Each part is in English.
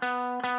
Thank you.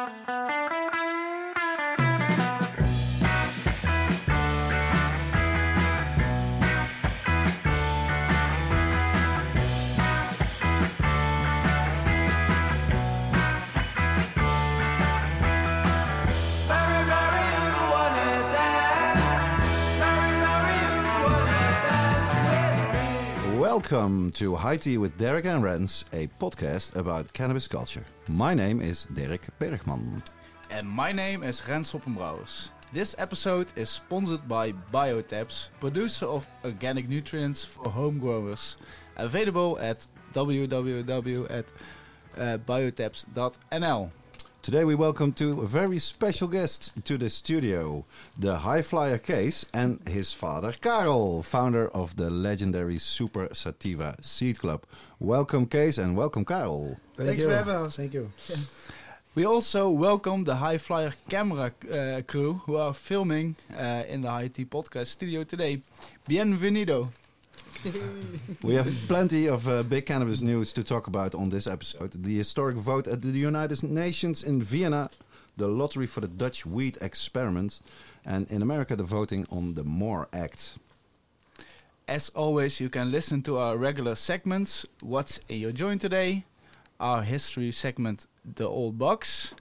Welcome to High Tea with Derek and Rens, a podcast about cannabis culture. My name is Derek Bergman. And my name is Rens Hoppenbrouwers. This episode is sponsored by Biotabs, producer of organic nutrients for home growers. Available at www.biotabs.nl. Today we welcome two very special guests to the studio. The High Flyer Kees and his father Karel, founder of the legendary Super Sativa Seed Club. Welcome Kees and welcome Karel. Thank Thanks you. for having us. Thank you. We also welcome the High Flyer camera uh, crew who are filming uh, in the High Tea podcast studio today. Bienvenido. We have plenty of uh, big cannabis news to talk about on this episode. The historic vote at the United Nations in Vienna, the lottery for the Dutch weed experiment, and in America, the voting on the MORE Act. As always, you can listen to our regular segments What's in Your Joint Today, our history segment The Old Box,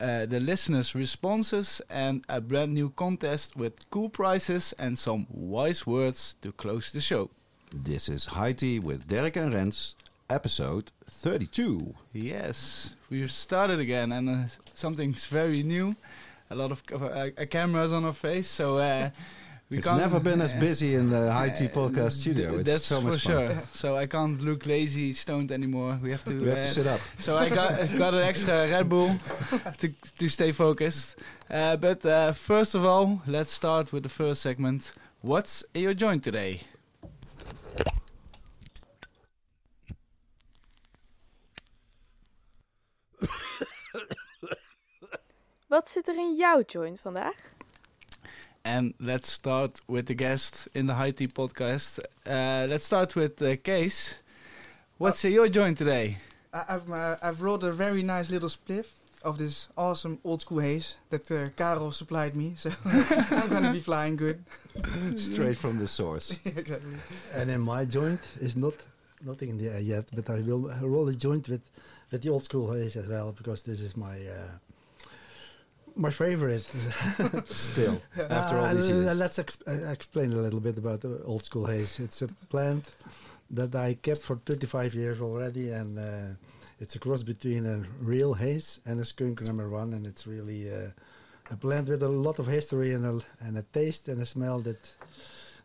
uh, the listeners' responses, and a brand new contest with cool prizes and some wise words to close the show. This is High Tea with Derek and Rens, episode 32. Yes, we've started again, and uh, something's very new. A lot of uh, uh, cameras on our face, so uh, we it's never been as busy in the High Tea podcast studio. It's That's so for fun. sure. So I can't look lazy, stoned anymore. We have to. We have to uh, sit up. So I got got an extra Red Bull to to stay focused. Uh, but uh, first of all, let's start with the first segment. What's in your joint today? Wat zit er in jouw joint vandaag? And let's start with the guest in the High Tea podcast. Uh, let's start with uh, Case. What's in your joint today? I, I've uh, I've rolled a very nice little spliff of this awesome old school haze that uh, Karel supplied me, so I'm gonna be flying good. Straight from the source. exactly. And in my joint is not nothing in there yet, but I will roll a joint with with the old school haze as well because this is my uh, my favorite. Still, after all Uh, these years. Let's ex- uh, explain a little bit about the old school haze. It's a plant that I kept for 35 years already, and uh, it's a cross between a real haze and a skunk number one, and it's really uh, a plant with a lot of history and a, and a taste and a smell that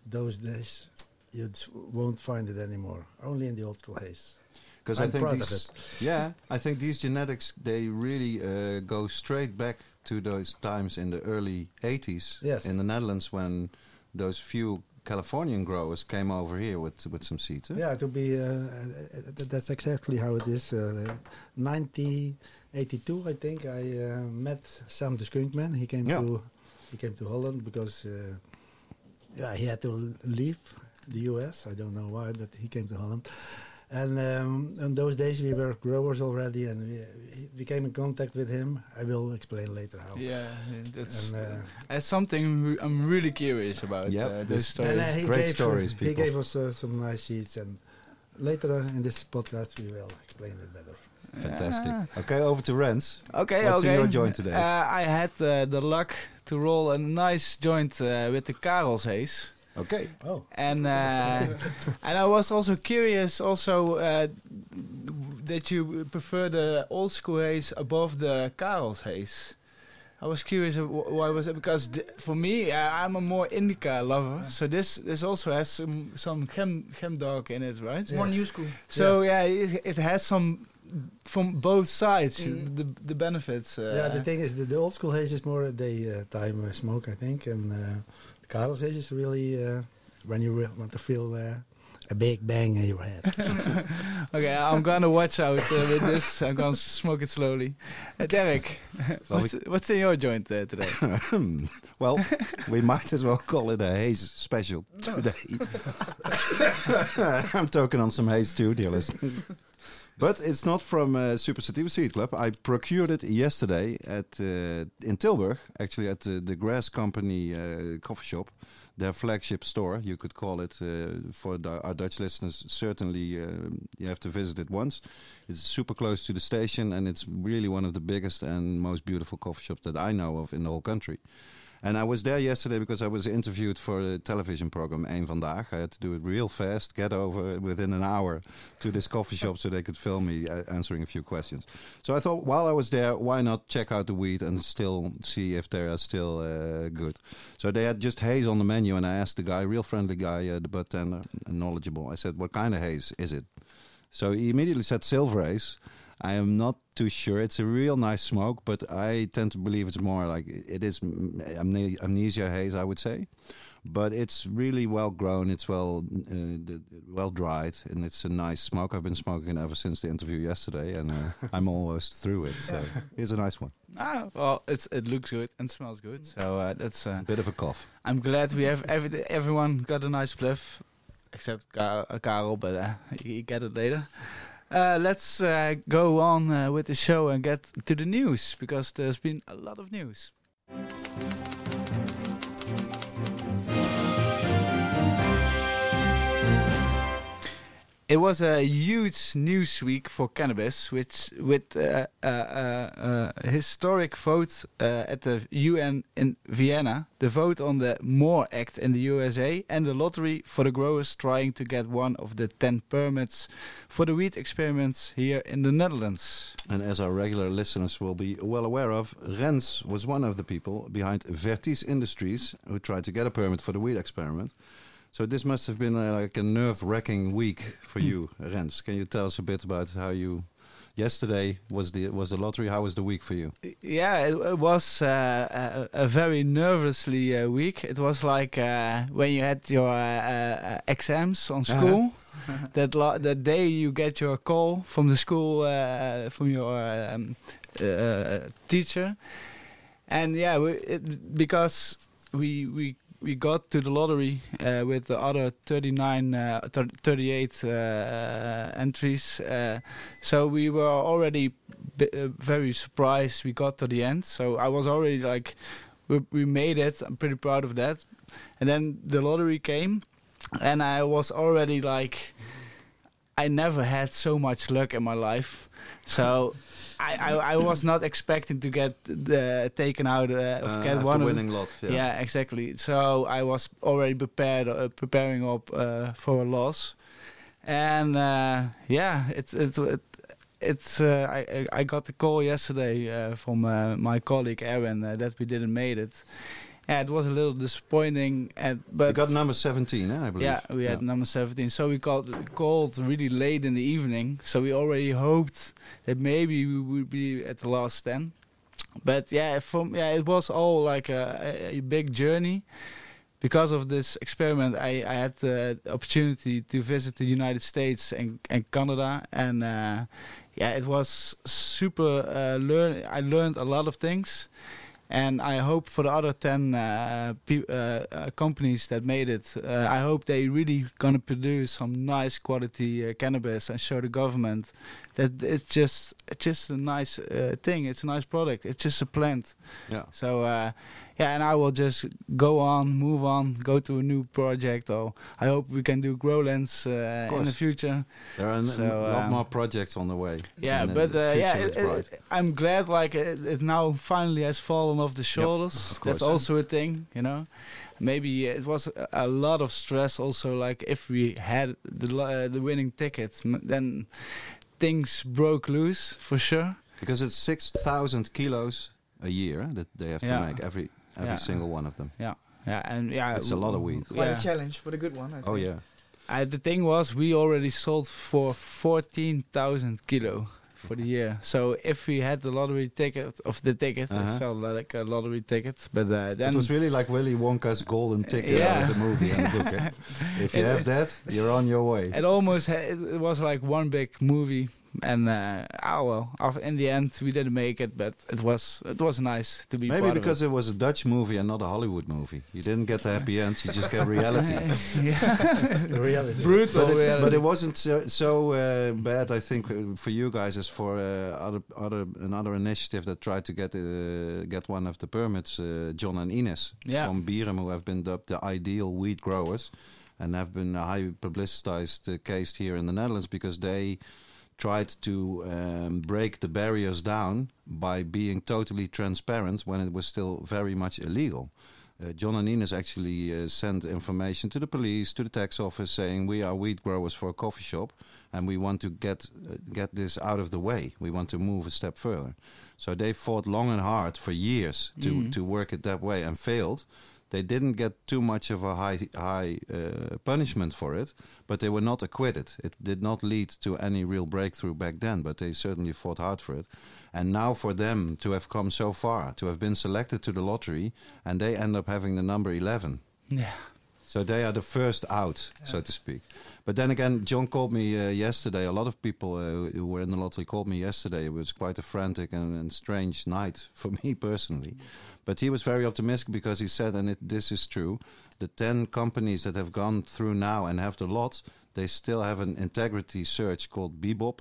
those days you won't find it anymore. Only in the old school haze. Because I think these, yeah, I think these genetics they really uh, go straight back to those times in the early '80s Yes. in the Netherlands when those few Californian growers came over here with with some seeds. huh? Yeah, to be uh, uh, that's exactly how it is. Uh, 1982, I think, I uh, met Sam the Skunkman. He came Yeah. to he came to Holland because uh, yeah he had to leave the U.S. I don't know why, but he came to Holland. And um, in those days we were growers already, and we, we came in contact with him. I will explain later how. Yeah, that's And, uh, that's something I'm really curious about. Yep, uh, this- this story. And, uh, he Great gave, stories, He gave us uh, some nice seeds, and later in this podcast we will explain it better. Fantastic. Ah. Okay, over to Rens. Okay, What's in your joint today? Uh, I had uh, the luck to roll a nice joint uh, with the Karels haze. Okay. Oh, And uh, and I was also curious also uh, that you prefer the old school haze above the Karels haze. I was curious of why was it because th- for me uh, I'm a more indica lover, so this this also has some some chem chem dog in it, right? It's more new school. So Yes. yeah, it, it has some from both sides Mm. the the benefits. Uh, yeah. The thing is, the, the old school haze is more a daytime uh, smoke, I think, and the Karels haze is really uh, when you re- want to feel uh, a big bang in your head. okay, I'm gonna watch out uh, with this. I'm gonna smoke it slowly. Uh, Derek, what's, what's in your joint uh, today? well, we might as well call it a haze special today. I'm talking on some haze too, dear listener. But it's not from uh, Super Sativa Seed Club. I procured it yesterday at uh, in Tilburg, actually at the, the Grass Company uh, coffee shop, their flagship store. You could call it uh, for our Dutch listeners. Certainly, uh, you have to visit it once. It's super close to the station, and it's really one of the biggest and most beautiful coffee shops that I know of in the whole country. And I was there yesterday because I was interviewed for a television program, Eén Vandaag. I had to do it real fast, get over within an hour to this coffee shop so they could film me uh, answering a few questions. So I thought while I was there, why not check out the wheat and still see if they are still uh, good. So they had just haze on the menu, and I asked the guy, real friendly guy, uh, the bud tender, knowledgeable. I said, "What kind of haze is it?" So he immediately said silver haze. I am not too sure. It's a real nice smoke, but I tend to believe it's more like it is amnesia haze, I would say. But it's really well grown. It's well uh, well dried, and it's a nice smoke. I've been smoking ever since the interview yesterday, and uh, I'm almost through it. So it's a nice one. Ah, well, it's it looks good and smells good. So uh, that's a bit of a cough. I'm glad we have every, everyone got a nice spliff, except Karel, but uh, you get it later. Uh, let's uh, go on uh, with the show and get to the news because there's been a lot of news. It was a huge news week for cannabis, which with uh, uh, uh, a historic vote uh, at the UN in Vienna, the vote on the MORE Act in the USA, and the lottery for the growers trying to get one of the 10 permits for the wheat experiments here in the Netherlands. And as our regular listeners will be well aware of, Rens was one of the people behind Vertis Industries who tried to get a permit for the wheat experiment. So this must have been uh, like a nerve-wracking week for hmm. you, Rens. Can you tell us a bit about how you? Yesterday was the was the lottery. How was the week for you? Yeah, it, it was uh, a, a, very nervously uh, week. It was like uh, when you had your uh, uh, exams on uh-huh. school. that that day you get your call from the school from your um, teacher, and yeah, we, it, because we we we got to the lottery uh, with the other 39, uh, 38 uh, uh, entries. Uh, so we were already uh, very surprised we got to the end. So I was already like, we, we made it. I'm pretty proud of that. And then the lottery came, and I was already like, I never had so much luck in my life. So I, I, I, was not expecting to get taken out uh, of uh, get one winning lot. Yeah. yeah. exactly. So I was already prepared, uh, preparing up uh, for a loss, and uh, yeah, it's it's it, it's. Uh, I I got the call yesterday from my colleague Aaron that we didn't made it, yeah, it was a little disappointing. And but you got number seventeen, eh, I believe. Yeah, we had yeah. number seventeen. So we called called really late in the evening. So we already hoped that maybe we would be at the last ten. But yeah, from yeah, it was all like a, a big journey. Because of this experiment, I, I had the opportunity to visit the United States and, and Canada, and uh, yeah, it was super. Uh, learn I learned a lot of things and I hope for the other 10 uh, uh, uh, companies that made it, uh, I hope they really gonna produce some nice quality uh, cannabis and show the government that it's just it's just a nice uh, thing. It's a nice product. It's just a plant. Yeah. So yeah, and I will just go on, move on, go to a new project. Or I hope we can do Growlands uh, in the future. There are so, a lot um, more projects on the way. Yeah, but uh, yeah, it, it, I'm glad like it, it, now finally has fallen off the shoulders. Yep, That's also a thing, you know. Maybe it was a lot of stress. Also, like if we had the uh, the winning ticket, then things broke loose for sure. Because it's six thousand kilos a year that they have to make every every yeah. single one of them. Yeah, yeah, and yeah, it's a lot of weed. Quite yeah. a challenge, but a good one. oh yeah. Uh, the thing was, we already sold for fourteen thousand kilo for the year. So if we had the lottery ticket of the ticket, uh -huh. it felt like a lottery ticket. But uh, then it was really like Willy Wonka's golden ticket yeah. out of the movie and the book. Eh? If you have that, you're on your way. It almost it was like one big movie And uh, oh well, in the end we didn't make it, but it was it was nice to be. Maybe part because of it was a Dutch movie and not a Hollywood movie. You didn't get the happy end, you just get reality. yeah. reality. brutal. But it, reality. but it wasn't so, so uh, bad, I think, uh, for you guys as for uh, other other another initiative that tried to get uh, get one of the permits. Uh, John and Ines Yeah. from Bierum, who have been dubbed the ideal wheat growers, and have been a high publicized uh, case here in the Netherlands because they tried to um, break the barriers down by being totally transparent when it was still very much illegal. Uh, John and Ines actually uh, sent information to the police, to the tax office, saying we are weed growers for a coffee shop, and we want to get uh, get this out of the way. We want to move a step further. So they fought long and hard for years to Mhm. to work it that way and failed. They didn't get too much of a high high uh, punishment for it, but they were not acquitted. It did not lead to any real breakthrough back then, but they certainly fought hard for it. And now for them to have come so far, to have been selected to the lottery, and they end up having the number 11. yeah. So they are the first out, so to speak. But then again, John called me uh, yesterday. A lot of people uh, who were in the lottery called me yesterday. It was quite a frantic and, and strange night for me personally. But he was very optimistic because he said, and it, this is true, the 10 companies that have gone through now and have the lot, they still have an integrity search called Bibob.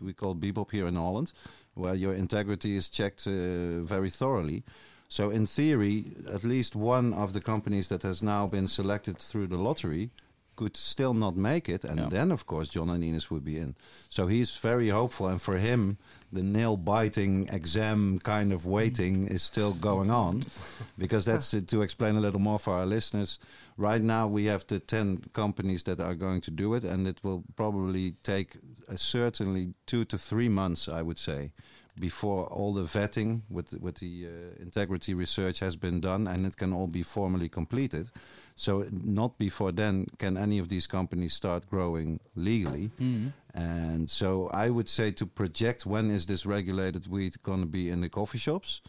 We call Bibob here in Holland, where your integrity is checked uh, very thoroughly. So in theory, at least one of the companies that has now been selected through the lottery could still not make it, and Yeah. then of course John and Ines would be in. So he's very hopeful, and for him, the nail-biting exam kind of waiting is still going on, because that's it, to explain a little more for our listeners. Right now, we have the ten companies that are going to do it, and it will probably take uh, certainly two to three months, I would say, before all the vetting with with the uh, integrity research has been done and it can all be formally completed. So not before then can any of these companies start growing legally. Mhm. And so I would say to project when is this regulated wheat going to be in the coffee shops,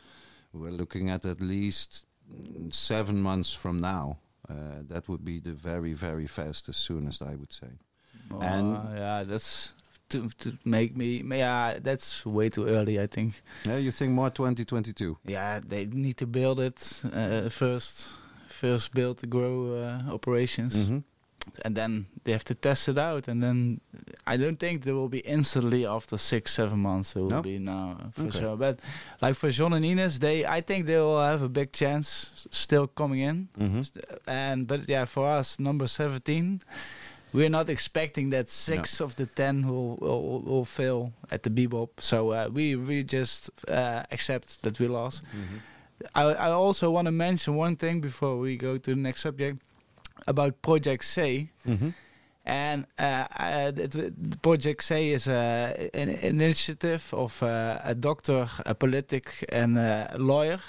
we're looking at at least mm, seven months from now. Uh, that would be the very very fastest, soonest I would say. And- Uh, yeah, that's to to make me. Yeah, that's way too early. I think. Yeah, you think more 2022? Yeah, they need to build it uh, first. First, build the grow uh, operations, Mhm. and then they have to test it out. And then I don't think there will be instantly after six, seven months. There will No? be now for Okay. sure. But like for John and Ines, they I think they will have a big chance still coming in. Mhm. And but yeah, for us, number seventeen, we're not expecting that six of the ten will will, will fail at the Bibob. So uh, we we just uh, accept that we lost. Mhm. I I also want to mention one thing before we go to the next subject about Project C. Mhm. And uh, uh, Project C is uh, an initiative of uh, a doctor, a politic, and a lawyer.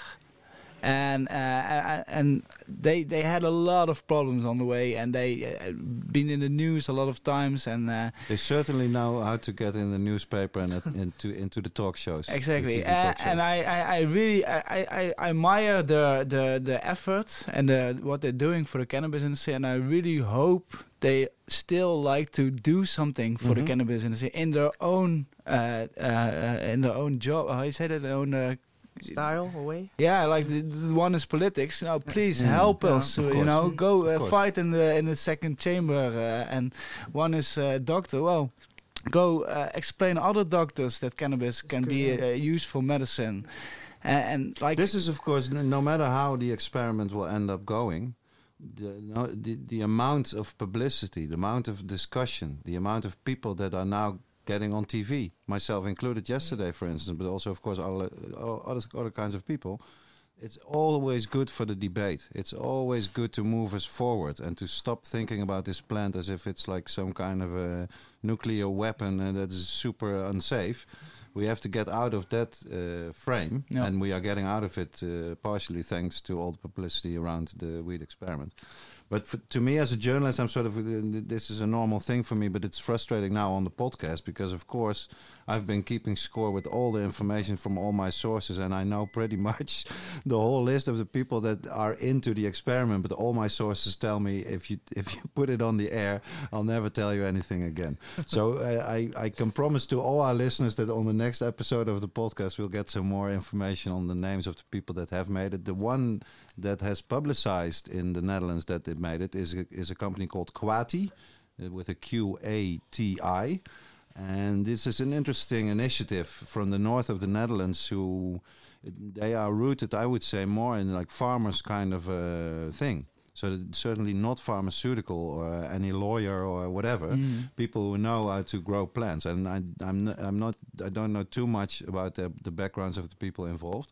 And uh, and they they had a lot of problems on the way, and they uh, been in the news a lot of times. And uh, They certainly know how to get in the newspaper and at, into into the talk shows. exactly, uh, talk shows. and I, I, I really I, I, I admire the, the the effort and the, what they're doing for the cannabis industry, and I really hope they still like to do something for the Mhm. cannabis industry in their own uh, uh, uh, in their own job. How you say that? Their own. Uh, Style away. yeah, like the, the one is politics. Now, please Mm, help yeah, us. of uh, you know, go uh, fight in the in the second chamber. Uh, and one is uh, doctor. Well, go uh, explain other doctors that cannabis can good, be yeah. uh, used for medicine. Uh, and like This is, of course, n- no matter how the experiment will end up going, the, no, the, the amount of publicity, the amount of discussion, the amount of people that are now getting on TV, myself included yesterday, for instance, but also, of course, all, all other, other kinds of people. It's always good for the debate. It's always good to move us forward and to stop thinking about this plant as if it's like some kind of a nuclear weapon and that is super unsafe. We have to get out of that uh, frame, Yeah. and we are getting out of it uh, partially thanks to all the publicity around the weed experiment. But for, to me, as a journalist, I'm sort of uh, this is a normal thing for me. But it's frustrating now on the podcast because, of course, I've been keeping score with all the information from all my sources, and I know pretty much the whole list of the people that are into the experiment. But all my sources tell me if you if you put it on the air, I'll never tell you anything again. so uh, I I can promise to all our listeners that on the next episode of the podcast we'll get some more information on the names of the people that have made it. The one that has publicized in the Netherlands that it made it is a, is a company called Quati uh, with a Q A T I. And this is an interesting initiative from the north of the Netherlands who they are rooted, I would say, more in like farmers kind of a thing. So certainly not pharmaceutical or any lawyer or whatever. Mm. People who know how to grow plants. And I, I'm, n- I'm not, I don't know too much about the, the backgrounds of the people involved.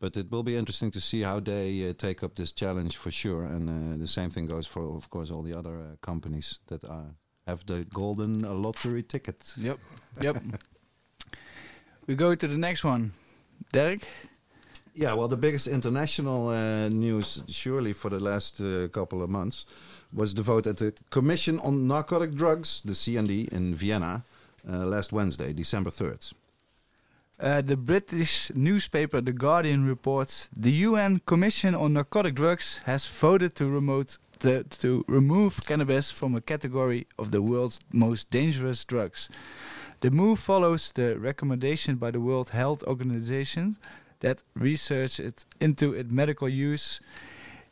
But it will be interesting to see how they uh, take up this challenge for sure. And uh, the same thing goes for, of course, all the other uh, companies that are have the golden lottery ticket. Yep. Yep. we go to the next one. Derek? Yeah, well, the biggest international uh, news, surely for the last uh, couple of months, was the vote at the Commission on Narcotic Drugs, the CND, in Vienna uh, last Wednesday, December 3rd. Uh, the British newspaper The Guardian reports the UN Commission on Narcotic Drugs has voted to remote the, to remove cannabis from a category of the world's most dangerous drugs. The move follows the recommendation by the World Health Organization that research it into its medical use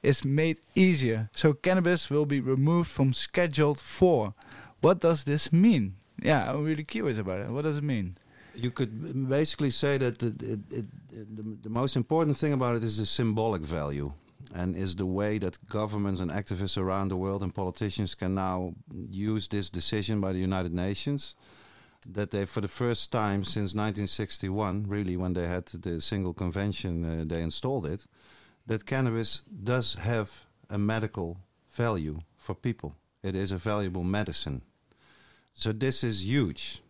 is made easier. So cannabis will be removed from Schedule 4. What does this mean? Yeah, I'm really curious about it. What does it mean? You could basically say that it, it, it, the, the most important thing about it is the symbolic value and is the way that governments and activists around the world and politicians can now use this decision by the United Nations that they, for the first time since 1961, really when they had the single convention, uh, they installed it, that cannabis does have a medical value for people. It is a valuable medicine. So this is huge.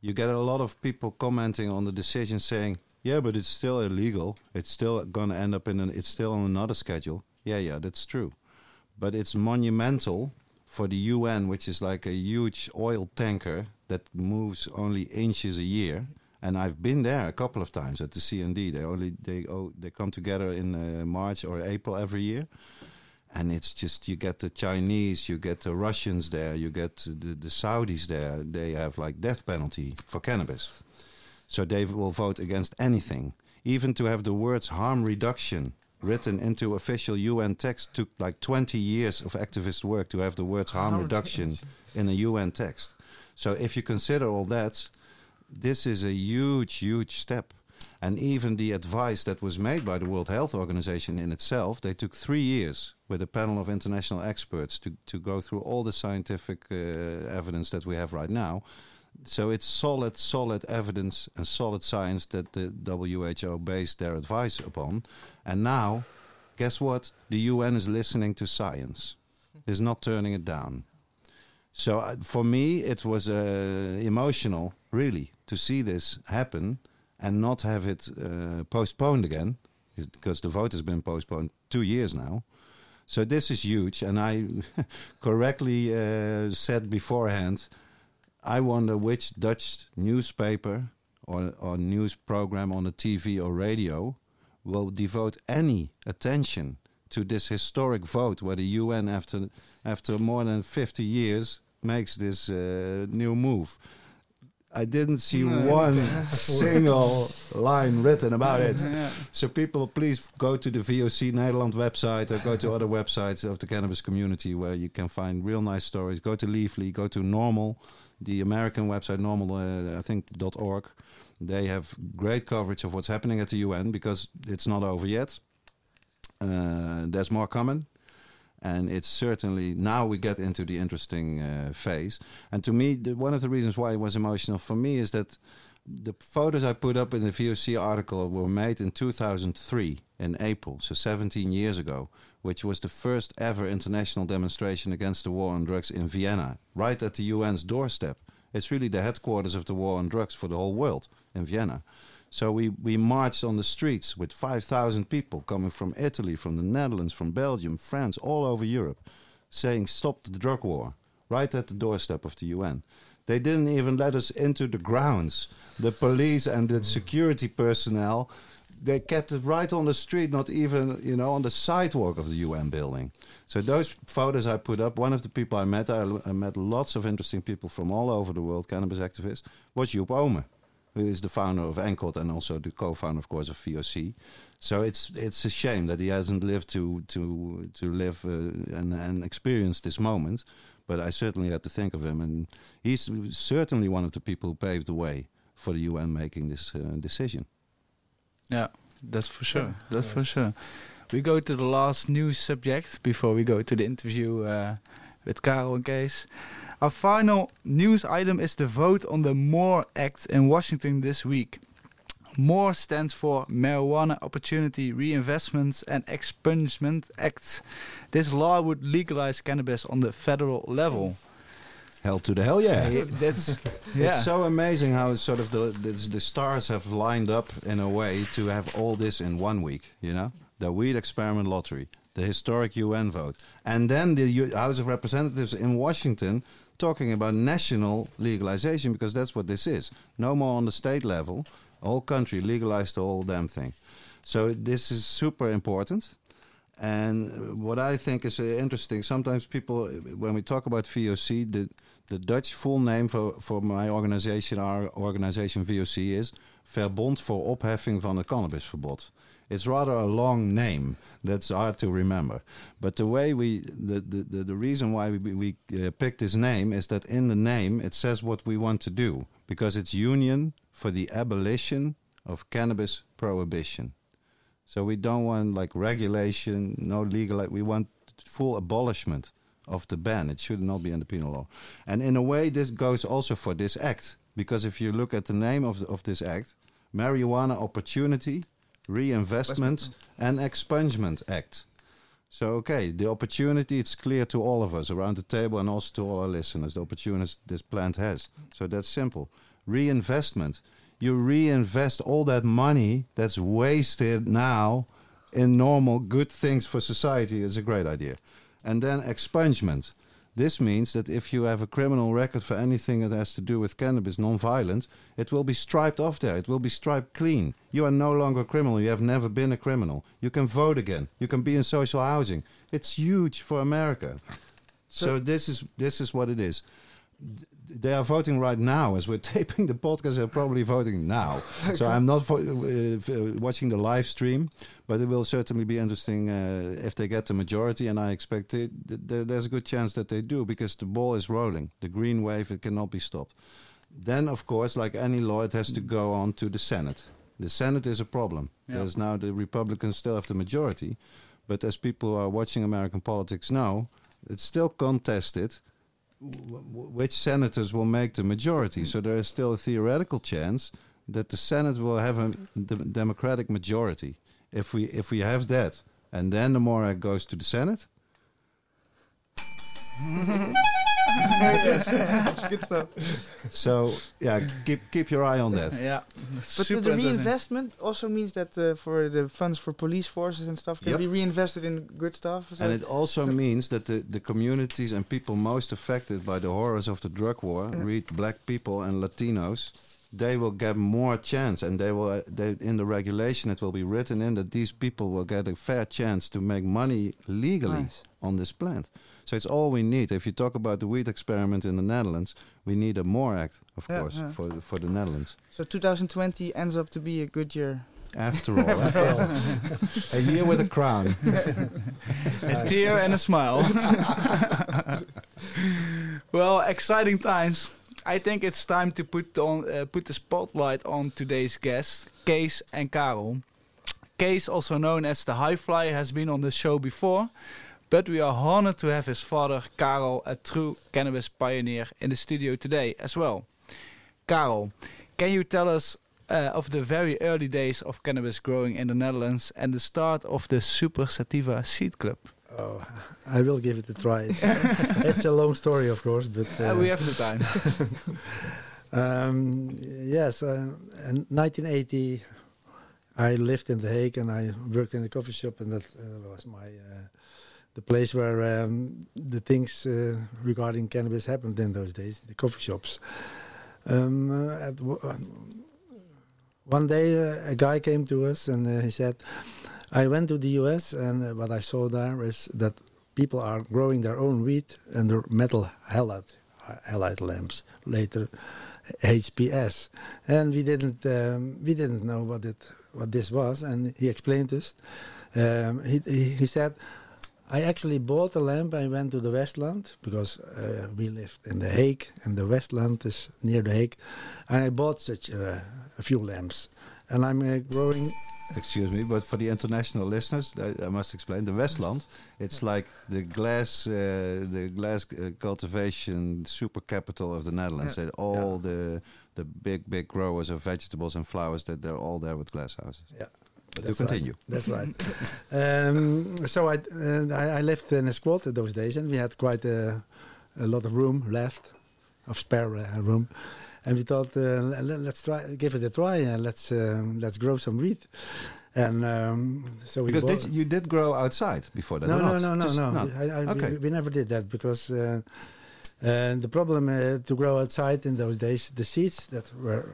You get a lot of people commenting on the decision saying, yeah, but it's still illegal. It's still going to end up in an, it's still on another schedule. Yeah, yeah, that's true. But it's monumental for the UN, which is like a huge oil tanker that moves only inches a year. And I've been there a couple of times at the CND. They only they oh, they come together in uh, March or April every year, and it's just you get the Chinese, you get the Russians there, you get the, the Saudis there. They have like death penalty for cannabis, so they will vote against anything. Even to have the words harm reduction written into official UN text took like 20 years of activist work to have the words harm, reduction. in a UN text. So if you consider all that, this is a huge, huge step. And even the advice that was made by the World Health Organization in itself, they took three years with a panel of international experts to, to go through all the scientific uh, evidence that we have right now. So it's solid, solid evidence and solid science that the WHO based their advice upon. And now, guess what? The UN is listening to science, is not turning it down. So uh, for me, it was uh, emotional, really, to see this happen and not have it uh, postponed again, because the vote has been postponed two years now. So this is huge, and I correctly uh, said beforehand. I wonder which Dutch newspaper or, or news program on the TV or radio will devote any attention to this historic vote where the UN, after after more than 50 years, makes this uh, new move. I didn't see No. one single line written about it. Yeah. So people, please go to the VOC Nederland website or go to other websites of the cannabis community where you can find real nice stories. Go to Leafly, go to NORML, the American website NORML, uh, I think dot .org. They have great coverage of what's happening at the UN because it's not over yet. Uh, there's more coming. And it's certainly now we get into the interesting uh, phase. And to me, the, one of the reasons why it was emotional for me is that the photos I put up in the VOC article were made in 2003 in April, so 17 years ago, which was the first ever international demonstration against the war on drugs in Vienna, right at the UN's doorstep. It's really the headquarters of the war on drugs for the whole world in Vienna. So we, we marched on the streets with 5,000 people coming from Italy, from the Netherlands, from Belgium, France, all over Europe. saying stop the drug war right at the doorstep of the UN. They didn't even let us into the grounds. The police and the security personnel, they kept it right on the street, not even you know on the sidewalk of the UN building. So those photos I put up. One of the people I met, I, I met lots of interesting people from all over the world, cannabis activists, was Joep Oomen, who is the founder of ENCOD and also the co-founder, of course, of VOC. So it's it's a shame that he hasn't lived to to to live uh, and and experience this moment. But I certainly had to think of him, and he's certainly one of the people who paved the way for the UN making this uh, decision. Yeah, that's for sure. That's for sure. We go to the last news subject before we go to the interview uh, with Karel and Kees. Our final news item is the vote on the MORE Act in Washington this week. MORE stands for Marijuana Opportunity Reinvestment and Expungement Act. This law would legalize cannabis on the federal level. Hell to the hell, yeah! That's yeah. It's so amazing how sort of the, the the stars have lined up in a way to have all this in one week. You know, the weed experiment lottery, the historic UN vote, and then the U- House of Representatives in Washington talking about national legalization because that's what this is. No more on the state level. All country legalized the whole damn thing. So this is super important. And what I think is uh, interesting, sometimes people, when we talk about VOC, the, the Dutch full name for, for my organization, our organization VOC, is Verbond voor Opheffing van het Cannabisverbod. It's rather a long name that's hard to remember. But the way we, the, the, the, the reason why we, we uh, picked this name is that in the name it says what we want to do because it's Union for the Abolition of Cannabis Prohibition. So we don't want like regulation, no legal. We want full abolishment of the ban. It should not be in the penal law. And in a way, this goes also for this act because if you look at the name of the, of this act, Marijuana Opportunity, Reinvestment, and Expungement Act. So okay, the opportunity it's clear to all of us around the table and also to all our listeners. The opportunity this plant has. So that's simple. Reinvestment you reinvest all that money that's wasted now in normal good things for society is a great idea. And then expungement. This means that if you have a criminal record for anything that has to do with cannabis, non-violent, it will be striped off there. It will be striped clean. You are no longer a criminal. You have never been a criminal. You can vote again. You can be in social housing. It's huge for America. So, so this is this is what it is they are voting right now as we're taping the podcast. They're probably voting now. so I'm not uh, uh, watching the live stream, but it will certainly be interesting uh, if they get the majority. And I expect it, th there's a good chance that they do because the ball is rolling. The green wave it cannot be stopped. Then, of course, like any law, it has to go on to the Senate. The Senate is a problem. Yeah. There's now the Republicans still have the majority, but as people who are watching American politics now, it's still contested which senators will make the majority. So there is still a theoretical chance that the Senate will have a Democratic majority. If we if we have that, and then the MORE goes to the Senate. Good stuff. So yeah, keep keep your eye on that. yeah, but the, the reinvestment also means that uh, for the funds for police forces and stuff can yep. be reinvested in good stuff. And it also means that the the communities and people most affected by the horrors of the drug war, yeah. read black people and Latinos, they will get more chance and they will uh, they, in the regulation it will be written in that these people will get a fair chance to make money legally nice. on this plant so it's all we need. If you talk about the weed experiment in the Netherlands, we need a MORE Act, of yeah, course, yeah. for for the Netherlands. So 2020 ends up to be a good year. After all, after all. a year with a crown, a tear and a smile. well, exciting times. I think it's time to put on uh, put the spotlight on today's guests, Kees and Karel. Kees, also known as the High Flyer, has been on the show before. But we are honored to have his father, Karel, a true cannabis pioneer, in the studio today as well. Karel, can you tell us uh, of the very early days of cannabis growing in the Netherlands and the start of the Super Sativa Seed Club? Oh, I will give it a try. It's, it's a long story, of course, but uh, uh, we have the time. um, yes, uh, in 1980, I lived in The Hague and I worked in a coffee shop, and that uh, was my uh, the place where um, the things uh, regarding cannabis happened in those days, the coffee shops. Um, uh, uh, one day, uh, a guy came to us and uh, he said, "I went to the U.S. and uh, what I saw there is that people are growing their own wheat under metal halide, halide lamps. Later, HPS, and we didn't um, we didn't know what it what this was, and he explained us. Um, he he said, I actually bought a lamp. I went to the Westland because uh, we lived in the Hague, and the Westland is near the Hague, and I bought such uh, a few lamps, and I'm uh, growing. Excuse me, but for the international listeners, I, I must explain the Westland. It's like the glass, uh, the glass uh, cultivation super capital of the Netherlands. Yeah. All the the big big growers of vegetables and flowers that they're all there with glass houses. Yeah. But That's you right. continue. That's right. um, so I, uh, I I lived in a squat those days, and we had quite a, a lot of room left, of spare uh, room, and we thought uh, let's try give it a try and let's um, let's grow some wheat, and um, so we Because did you, you did grow outside before that? no, no, no, no, Just no? I, I, Okay. we, we never did that because uh, uh, the problem uh, to grow outside in those days, the seeds that were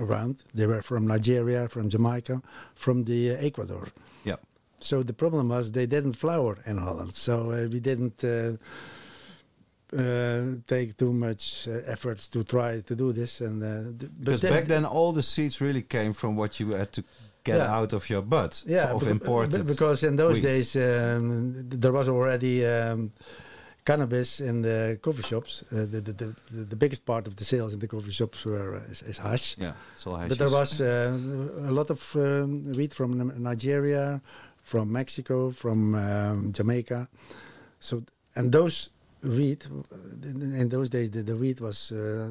around, they were from Nigeria, from Jamaica, from the uh, Ecuador. Yeah. So the problem was they didn't flower in Holland. So uh, we didn't uh, uh, take too much uh, efforts to try to do this. And uh, th- but Because then- back then, all the seeds really came from what you had to get Yeah. out of your butt yeah, of imported. be- because in those wheat. days um, there was already um, cannabis in the coffee shops. Uh, the, the, the, the biggest part of the sales in the coffee shops were uh, is, is hash. yeah, it's all But there was uh, a lot of um, wheat from Nigeria, from Mexico, from um, Jamaica. So and those wheat uh, in, those days the, the wheat was uh,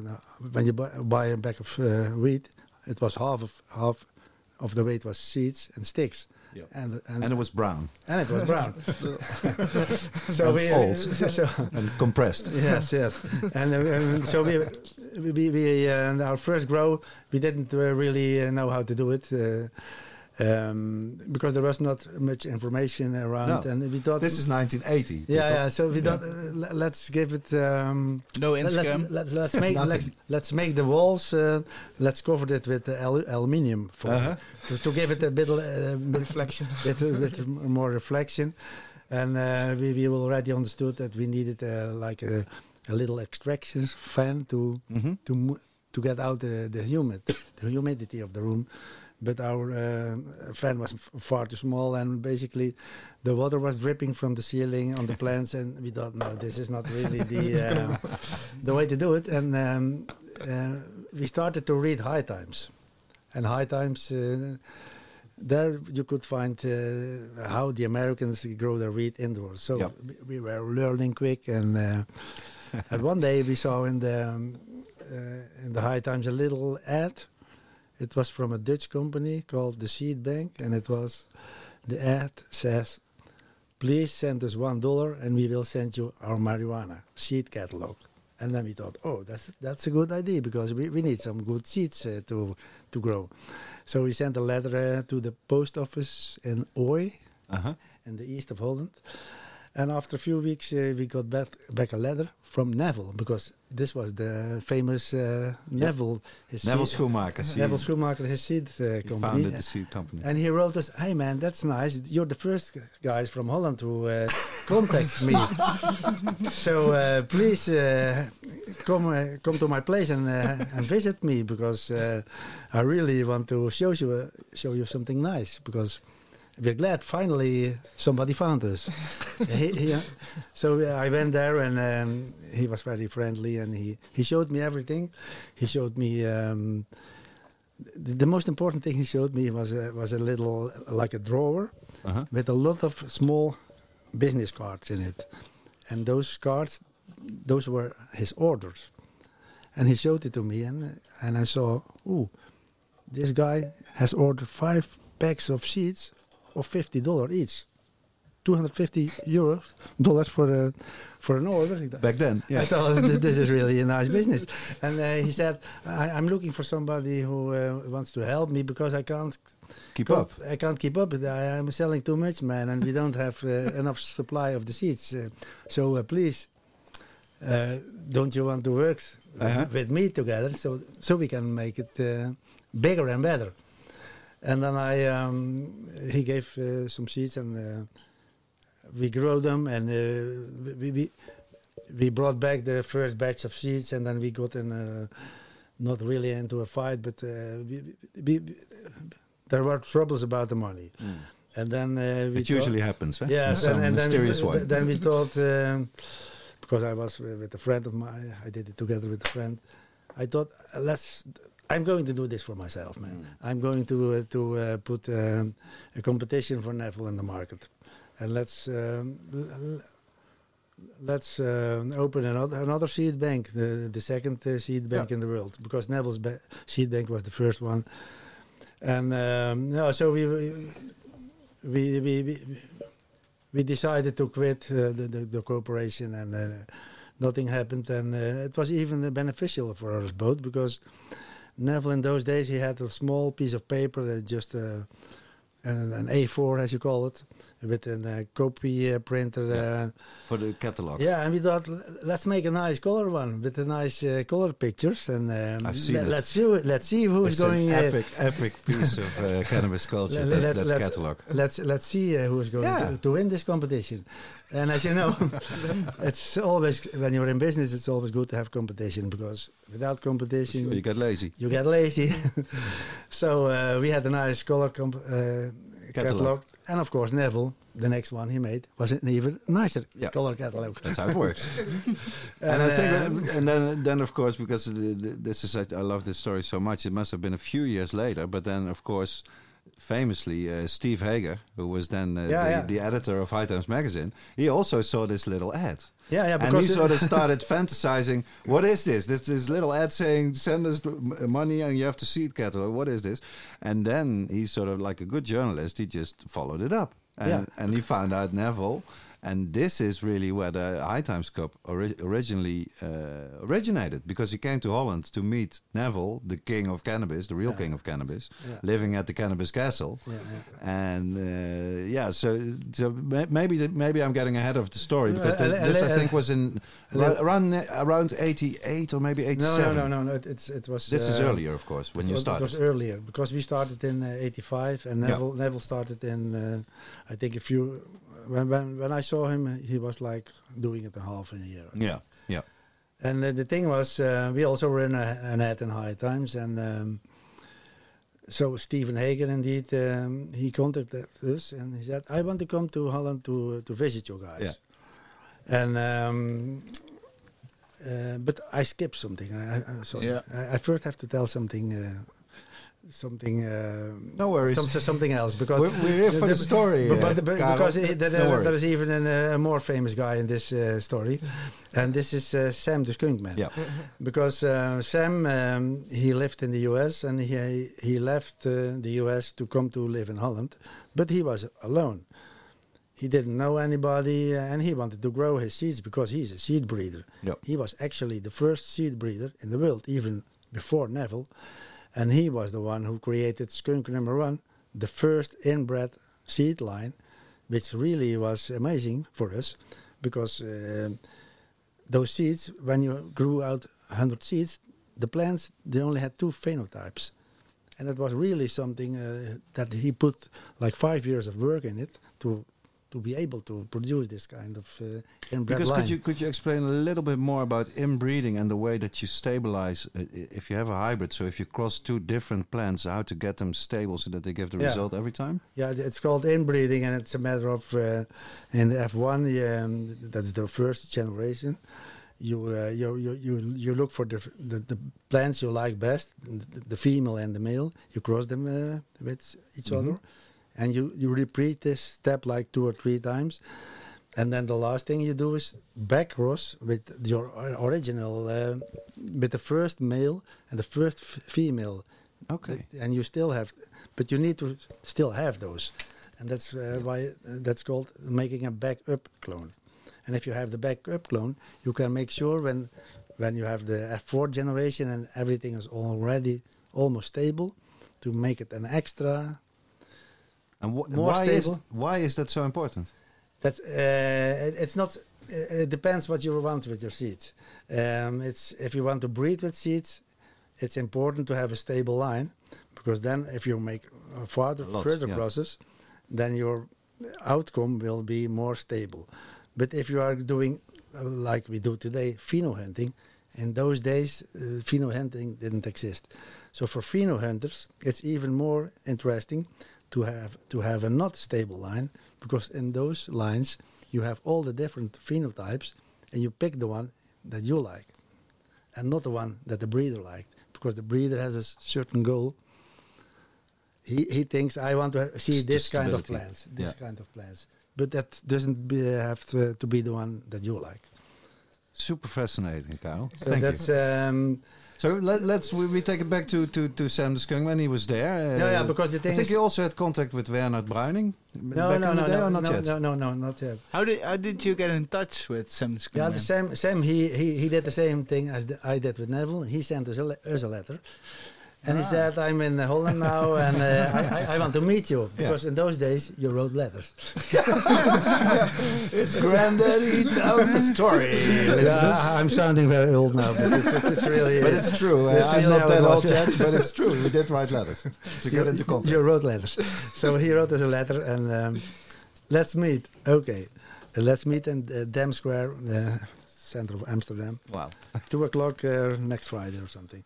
when you buy, buy a bag of uh, wheat, it was half of half of the weight was seeds and sticks. Yeah. And, and, and it was brown and it was brown. so And we old. so, and compressed. yes, yes. And, uh, and so we, we, we uh, our first grow, we didn't uh, really uh, know how to do it uh, um, because there was not much information around, No. and we thought This is 1980. yeah, yeah. So we thought uh, let's give it. Um, No let- Instagram. Let, us let's make let's, let's make the walls. Uh, let's cover it with uh, al- aluminium for Uh-huh. to, to give it a bit, uh, bit Reflection. with, with more reflection. And uh, we, we already understood that we needed uh, like a, a little extraction fan to Mhm. to to get out the, the humid the humidity of the room. But our uh, fan was f- far too small, and basically the water was dripping from the ceiling on the plants, and we thought, no, this is not really the uh, the way to do it. And um, uh, we started to read High Times, and High Times. Uh, there you could find uh, how the Americans grow their wheat indoors. So Yep. we, we were learning quick, and uh, and one day we saw in the um, uh, in the High Times a little ad. It was from a Dutch company called the Seed Bank, and it was the ad says, "Please send us one dollar, and we will send you our marijuana seed catalog." And then we thought, "Oh, that's that's a good idea because we, we need some good seeds uh, to to grow." So we sent a letter uh, to the post office in Ooij, Uh-huh. in the east of Holland. And after a few weeks, uh, we got back, back a letter from Neville because this was the famous uh, Neville. His Neville seed- Schoenmaker. Neville Schoenmaker, his seed uh, company. founded the seed company. And he wrote us, "Hey man, that's nice. You're the first guys from Holland to uh, contact me. so uh, please uh, come uh, come to my place and uh, and visit me because uh, I really want to show you uh, show you something nice because." We're glad finally somebody found us. he, he, uh, so uh, I went there and um, he was very friendly and he, he showed me everything. He showed me um, the, the most important thing he showed me was a, was a little like a drawer Uh-huh. with a lot of small business cards in it, and those cards, those were his orders, and he showed it to me, and and I saw, ooh, this guy has ordered five packs of seeds of fifty dollar each. 250 euros dollars for a for an order. Back then, I thought this is really a nice business, and uh, he said, I, "I'm looking for somebody who uh, wants to help me because I can't Keep co- up. I can't keep up. I, I'm selling too much, man, and we don't have uh, enough supply of the seats. Uh, so uh, please, uh, don't you want to work Uh-huh. with me together so so we can make it uh, bigger and better? And then I um, he gave uh, some seeds and uh, we grew them and uh, we, we we brought back the first batch of seeds and then we got in uh, not really into a fight but uh, we, we, we, there were troubles about the money and then uh, we It usually happens, huh? Yes, some and, and then, we, mysterious way. then we thought, um, because I was with a friend of mine, I did it together with a friend. I thought, uh, let's. I'm going to do this for myself, man. Mm. I'm going to uh, to uh, put um, a competition for Neville in the market, and let's um, let's um open another another seed bank, the the second uh, seed bank Yeah. in the world, because Neville's ba- seed bank was the first one, and um, no, so we we we, we, we we decided to quit uh, the, the the corporation and uh, nothing happened and uh, it was even uh, beneficial for us both because Neville in those days he had a small piece of paper uh, just uh, an, an A4 as you call it with a uh, copy printer Yeah. For the catalog. yeah and we thought let's make a nice color one with the nice uh, color pictures and um, I've seen it. let's see let's see who's It's going an epic, epic piece of cannabis culture, Let- that, let- that let's- catalog. let's let's see who's going Yeah. to, to win this competition. And as you know, it's always when you're in business, it's always good to have competition because without competition, Sure, you get lazy. you get lazy. so uh, we had a nice color uh, catalog. And of course Neville, the next one he made, was an even nicer Yeah. color catalog. That's how it works. and, and I think, uh, and then, then of course, because the, the, this is, I, I love this story so much. It must have been a few years later, but then, of course, famously, uh, Steve Hager, who was then uh, Yeah, the, yeah. the editor of High Times magazine, he also saw this little ad. Yeah, yeah, and he sort of started fantasizing. What is this? This this little ad saying send us money and you have to see it catalog. What is this? And then he sort of like a good journalist, he just followed it up, and Yeah. and he found out Neville. And this is really where the High Times Cup ori- originally uh, originated because he came to Holland to meet Neville, the king of cannabis, the real Yeah. king of cannabis, Yeah. living at the Cannabis Castle. yeah. And uh, yeah, so, so maybe maybe I'm getting ahead of the story because Uh, uh, this I think was in around around 88 or maybe 87. no, no, no, no. It, it's it was. This is uh, earlier, of course, when you was, started. It was earlier because we started in uh, '85, and. Neville Neville started in uh, I think a few. When, when when I saw him, he was like doing it in half in a year. yeah, yeah, And uh, the thing was, uh, we also were in a, an ad in High Times, and um, so Stephen Hager indeed um, he contacted us and he said, "I want to come to Holland to to visit you guys." Yeah. And um, uh, but I skipped something. I, I, I- sorry. Yeah. I, I first have to tell something. Uh, something. Uh, No worries. some- something else because We're, we're here for the story. but, uh, but, but because it, there, Don't there is even an, uh, a more famous guy in this uh, story, and this is uh, Sam the Skunk Man. Yeah. Because uh, Sam um, he lived in the U.S. and he he left uh, the U.S. to come to live in Holland, but he was alone. He didn't know anybody, uh, and he wanted to grow his seeds because he's a seed breeder. Yep. He was actually the first seed breeder in the world, even before Neville, and he was the one who created Skunk Number One, the first inbred seed line, which really was amazing for us, because um those seeds, when you grew out 100 seeds, the plants they only had two phenotypes, and it was really something uh, that he put like five years of work in it to to be able to produce this kind of uh, inbred Because line. could you could you explain a little bit more about inbreeding and the way that you stabilize uh, if you have a hybrid? So if you cross two different plants, how to get them stable so that they give the Yeah. result every time? Yeah, it's called inbreeding, and it's a matter of uh, in the F1. Um, that's the first generation. You uh, you, you you you look for the, the the plants you like best, the, the female and the male. You cross them uh, with each Mhm. other, and you you repeat this step like two or three times. And then the last thing you do is back cross with your original, uh, with the first male and the first f- female Okay. and you still have, but you need to still have those. and that's uh, why uh, that's called making a backup clone. And if you have the backup clone, you can make sure when when you have the fourth generation and everything is already almost stable, to make it an extra. And wh- More why is why is that so important? That uh, it- it's not. It depends what you want with your seeds. Um, it's if you want to breed with seeds, it's important to have a stable line, because then if you make further A lot, further yeah. crosses, then your outcome will be more stable. But if you are doing uh, like we do today, pheno hunting, in those days uh, pheno hunting didn't exist. So for pheno hunters, it's even more interesting to have to have a not stable line because in those lines you have all the different phenotypes and you pick the one that you like and not the one that the breeder liked because the breeder has a certain goal. He he thinks I want to see this kind of plants, this Yeah. kind of plants, but that doesn't be, have to, to be the one that you like. Super fascinating, Kyle. So Thank you. um, So let, let's we, we take it back to, to, to Sam the Skunk when he was there. Uh, no, yeah, because the thing I think is, you also had contact with Wernard Bruining no, back no, in the no, day, no, or not no, yet? no, no, no, not yet. How did how did you get in touch with Sam the Yeah, the same, Sam, he, he, he did the same thing as the, I did with Neville. He sent us a, le- us a letter. And he Ah. said, I'm in Holland now and uh, I, I, I want to meet you. Because in those days, you wrote letters. It's Granddaddy telling the story. Yeah, I'm sounding very old now, but it's, it's, it's really... But it's true. Uh, It's I'm really not that old yeah. yet, but it's true. We did write letters to get into contact. You wrote letters. so he wrote us a letter and um, let's meet. Okay. Uh, let's meet in uh, Dam Square, the center of Amsterdam. Wow. two o'clock uh, next Friday or something.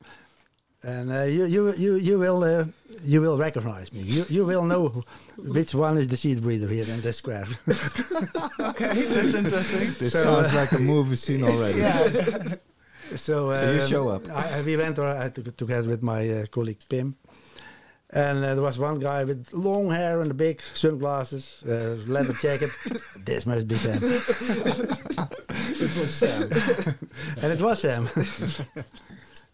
And uh, you, you, you, you will, uh, you will recognize me. You, you will know which one is the seed breeder here in this square. okay, that's interesting. This So, sounds uh, like a movie scene already. yeah. so, uh, So you show up. I, I- we went uh, together with my uh, colleague Pim. And uh, there was one guy with long hair and a big sunglasses, uh, leather jacket. this must be Sam. It was Sam. and it was Sam.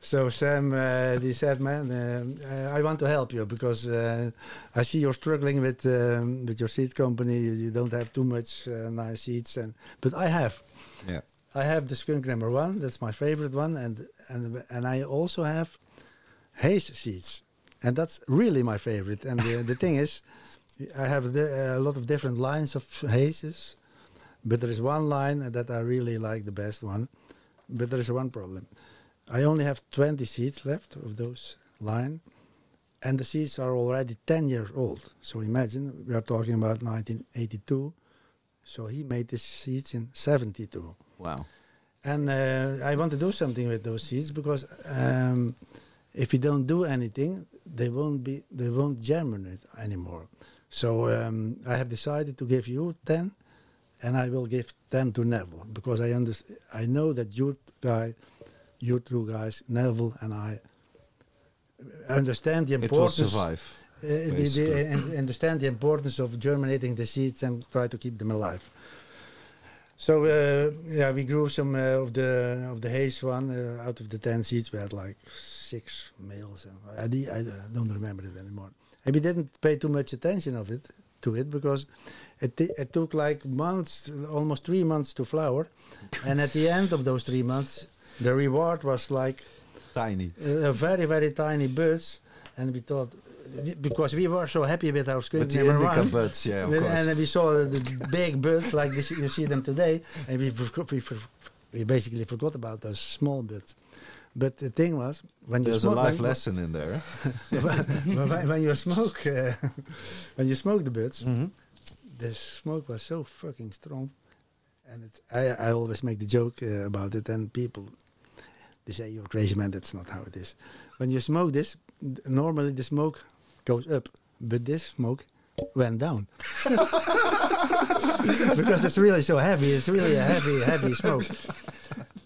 So Sam, uh, he said, "Man, uh, I want to help you because uh, I see you're struggling with um, with your seed company. You, you don't have too much uh, nice seeds, and but I have. Yeah. I have the skunk number one. That's my favorite one, and and and I also have haze seeds, and that's really my favorite. And the, the thing is, I have the, a lot of different lines of hazes, but there is one line that I really like the best one. But there is one problem. I only have 20 seeds left of those line, and the seeds are already 10 years old. So imagine we are talking about 1982. So he made these seeds in 72 Wow. and uh, I want to do something with those seeds because um, if you don't do anything, they won't be they won't germinate anymore. So um, I have decided to give you ten, and I will give ten to Neville because I understand. I know that you guy, you two guys, Neville and I, understand the importance. It will survive. Uh, the, the, and understand the importance of germinating the seeds and try to keep them alive. So uh, yeah, we grew some uh, of the of the haze one uh, out of the ten seeds. We had like six males. I, I don't remember it anymore. And we didn't pay too much attention of it to it because it it took like months, almost three months to flower, and at the end of those three months, the reward was like Tiny. uh, very very tiny birds, and we thought because we were so happy with our skunk But the indica one, buds, yeah, of and, course. and we saw the big birds like this, you see them today, and we we, we basically forgot about those small birds. But the thing was, when you There's a life lesson in there. when, when- you smoke, uh, when you smoke the birds, Mm-hmm. the smoke was so fucking strong, and it's, I I always make the joke uh, about it, and people they say you're crazy man. That's not how it is. When you smoke this, normally the smoke goes up, but this smoke went down because it's really so heavy. It's really a heavy, heavy smoke.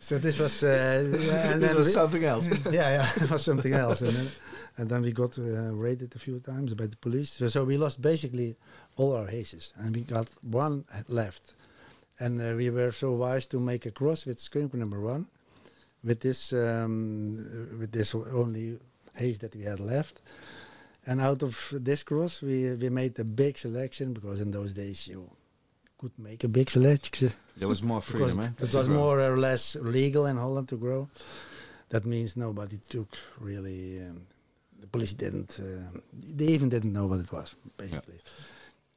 So this was, uh, and This was something else. yeah, yeah, it was something else. And then, and then we got uh, raided a few times by the police. So, so we lost basically all our hazes, and we got one left. And uh, we were so wise to make a cross with skunk number one, with this um, with this only haze that we had left. And out of this cross, we we made a big selection because in those days you could make a big selection. There was more freedom, eh? It was more or less legal in Holland to grow. That means nobody took really. Um, the police didn't. Uh, they even didn't know what it was, basically.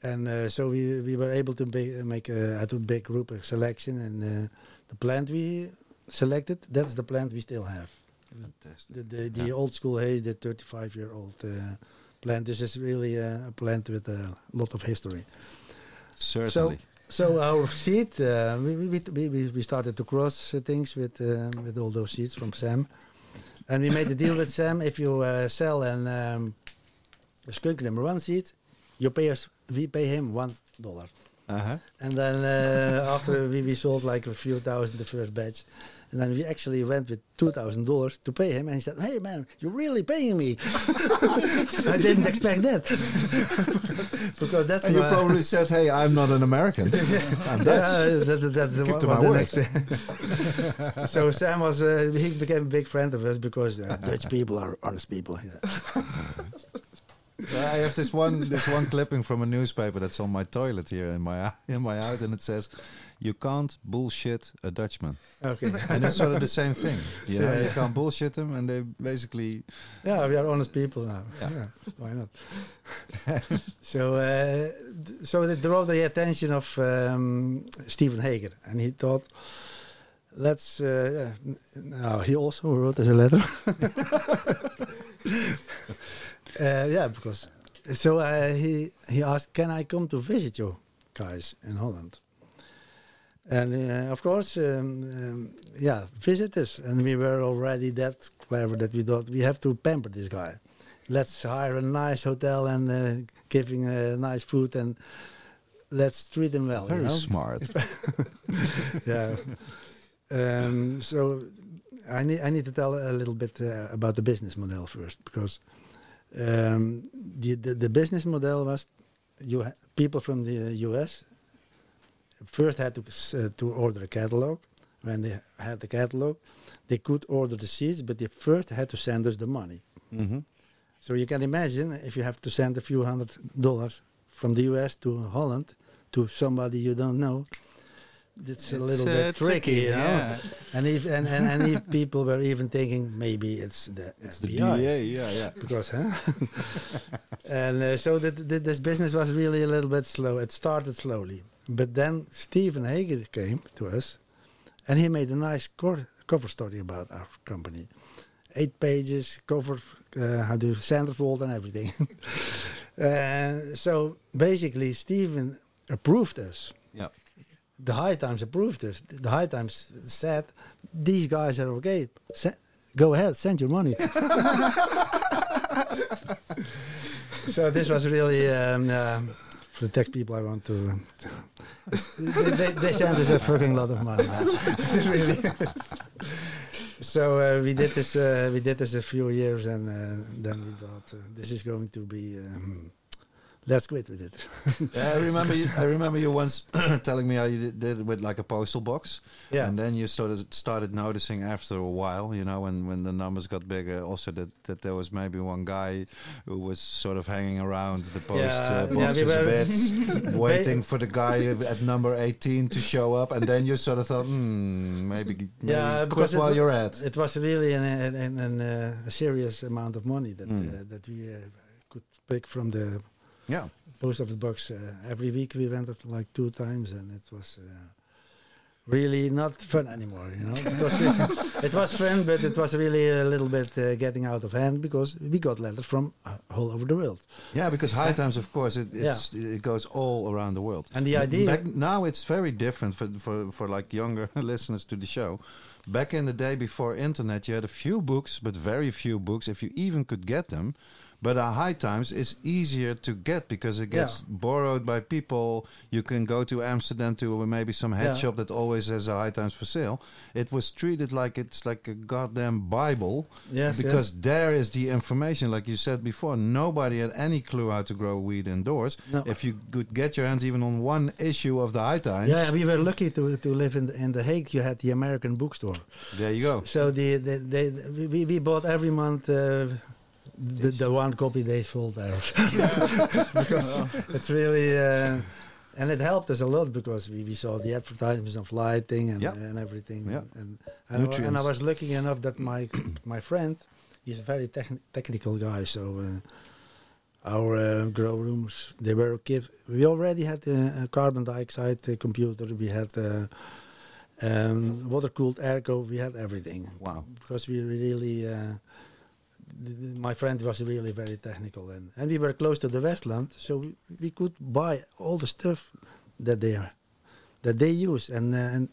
And uh, so we we were able to be, make a, out of a big group a selection, and uh, the plant we selected, that's the plant we still have. Fantastic. The the, the Yeah. old school haze, the 35 year old uh, plant. This is really uh, a plant with a lot of history. Certainly. So our seed, uh, we, we, we, we, started to cross uh, things with uh, with all those seeds from Sam, and we made a deal with Sam. If you uh, sell an um, a skunk number one seed, you pay us. We pay him one dollar, uh-huh. and then uh, after we, we sold like a few thousand the first batch, and then we actually went with two thousand dollars to pay him, and he said, "Hey man, you're really paying me." I didn't expect that because that's And you probably said, "Hey, I'm not an American. I'm Dutch." Yeah, that, that- that's the, to my the next. so Sam was uh, he became a big friend of us because uh, Dutch people are honest people. I have this one this one clipping from a newspaper that's on my toilet here in my in my house, and it says, "You can't bullshit a Dutchman," Okay. and it's sort of the same thing. You know, Yeah, you can't bullshit them, and they basically Yeah, we are honest people now. Yeah. Yeah, why not? so, uh, so that drew the attention of um, Stephen Hager, and he thought, let's. Uh, yeah, no, he also wrote us a letter. uh, yeah, because so uh, he he asked, "Can I come to visit you guys in Holland?" And uh, of course, um, um, yeah, visitors. And we were already that clever that we thought we have to pamper this guy. Let's hire a nice hotel and uh, giving nice food and let's treat him well. you very know? smart. yeah. Um, so I need I need to tell a little bit uh, about the business model first because um, the, the the business model was you ha- people from the U.S. first had to uh, to order a catalog. When they had the catalog, they could order the seeds, but they first had to send us the money. hmm So you can imagine if you have to send a few hundred dollars from the US to Holland to somebody you don't know, it's, a little uh, bit tricky, you know. yeah. And if and, and, and if people were even thinking maybe it's the It's the FBI. DEA, yeah, yeah. Because, huh? and uh, so that, that this business was really a little bit slow. It started slowly, but then Stephen Hager came to us, and he made a nice cover story about our company, eight pages cover, uh, how to centerfold and everything. uh, so basically, Stephen approved us. Yeah. The High Times approved us. The High Times said, "These guys are okay. Se- go ahead, send your money." so this was really um, uh, for the tech people. I want to. they, they, they sent us a fucking lot of money. really. so uh, we did this. Uh, we did this a few years, and uh, then we thought uh, this is going to be. Um, let's quit with it. Yeah, I remember. You, I remember you once telling me how you did, it with like a postal box, yeah. and then you sort of started noticing after a while, you know, when when the numbers got bigger, also that that there was maybe one guy who was sort of hanging around the post Yeah, uh, yeah, we boxes a bit, waiting for the guy at number eighteen to show up, and then you sort of thought, hmm, maybe, maybe Yeah, because while it- you're at. It was really an, an, an, an, uh, a serious amount of money that Mm. uh, that we uh, could pick from the Yeah. post office box. Uh, every week we went up like two times, and it was uh, really not fun anymore. You know, it was fun, but it was really a little bit uh, getting out of hand because we got letters from uh, all over the world. Yeah, because High Times, of course, it it's, it goes all around the world. And the idea, back now it's very different for, for for like younger listeners to the show. Back in the day before internet, you had a few books, but very few books, if you even could get them. But uh, High Times is easier to get because it gets borrowed by people. You can go to Amsterdam to maybe some head Yeah. shop that always has a High Times for sale. It was treated like it's like a goddamn Bible yes, because yes. there is the information, like you said before. Nobody had any clue how to grow weed indoors. No. If you could get your hands even on one issue of the High Times, Yeah, we were lucky to, to live in the, in the Hague. You had the American bookstore. there you go. So the, the, the, we, we bought every month uh, the, the one copy they sold there because it's really uh, and it helped us a lot because we, we saw the advertisements of lighting and, Yeah. and everything. Yeah. and and, and, I, and I was lucky enough that my my friend he's a very techn technical guy so uh, our uh, grow rooms they were give we already had uh, a carbon dioxide uh, computer. We had uh, um, water cooled airco. We had everything. Wow. because we really uh, my friend was really very technical and, and we were close to the westland so we, we could buy all the stuff that they are that they use. And uh, and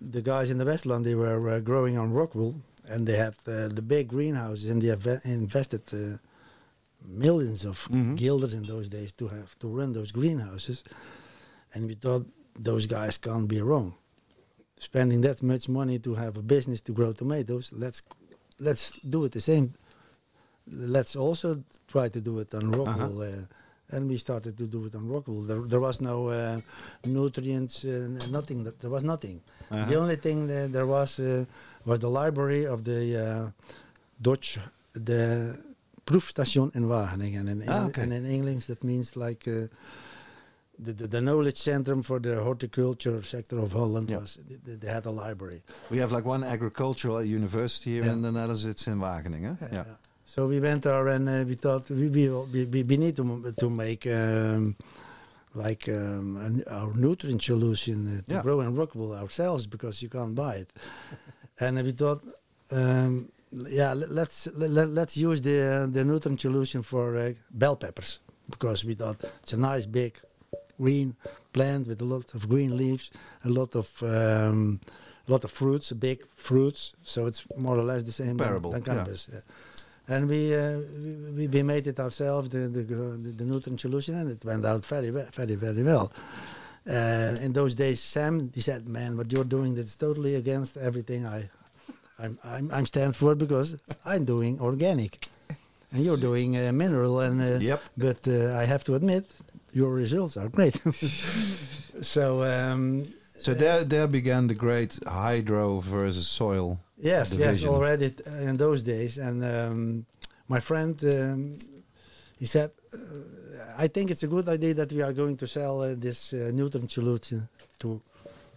the guys in the westland they were uh, growing on rockwool and they have uh, the big greenhouses and they have invested uh, millions of Mhm. guilders in those days to have to run those greenhouses. And we thought those guys can't be wrong. Spending that much money to have a business to grow tomatoes let's let's do it the same let's also try to do it on rockwool uh, and we started to do it on rockwool there, there was no uh, nutrients uh, nothing there was nothing Uh-huh. the only thing that there was uh, was the library of the uh, Dutch the proefstation in Wageningen and in, Ah, okay. and in English that means like uh, the, the, the knowledge centrum for the horticulture sector of Holland Yeah. was they, they had a library We have like one agricultural university here Yeah. in the Netherlands. It's in Wageningen. Yeah. So we went there and uh, we thought we we, we, we- need to to make um, like um, an, our nutrient solution uh, to Yeah. grow in rockwool ourselves because you can't buy it. and we thought, um, yeah, let- let's let, let's use the uh, the nutrient solution for uh, bell peppers because we thought it's a nice big green plant with a lot of green leaves, a lot of um, lot of fruits, big fruits. So it's more or less the same than- than yeah. yeah. And we, uh, we we made it ourselves the the, the the nutrient solution, and it went out very we- very very well. Uh, in those days, Sam he said, "Man, what you're doing that's totally against everything I, I'm I'm, I'm stand for because I'm doing organic, and you're doing uh, mineral, and uh, Yep. but uh, I have to admit, your results are great. so um, So there, there began the great hydro versus soil. Yes, yes, already in those days. And um, my friend, um, he said, uh, I think it's a good idea that we are going to sell uh, this uh, nutrient solution to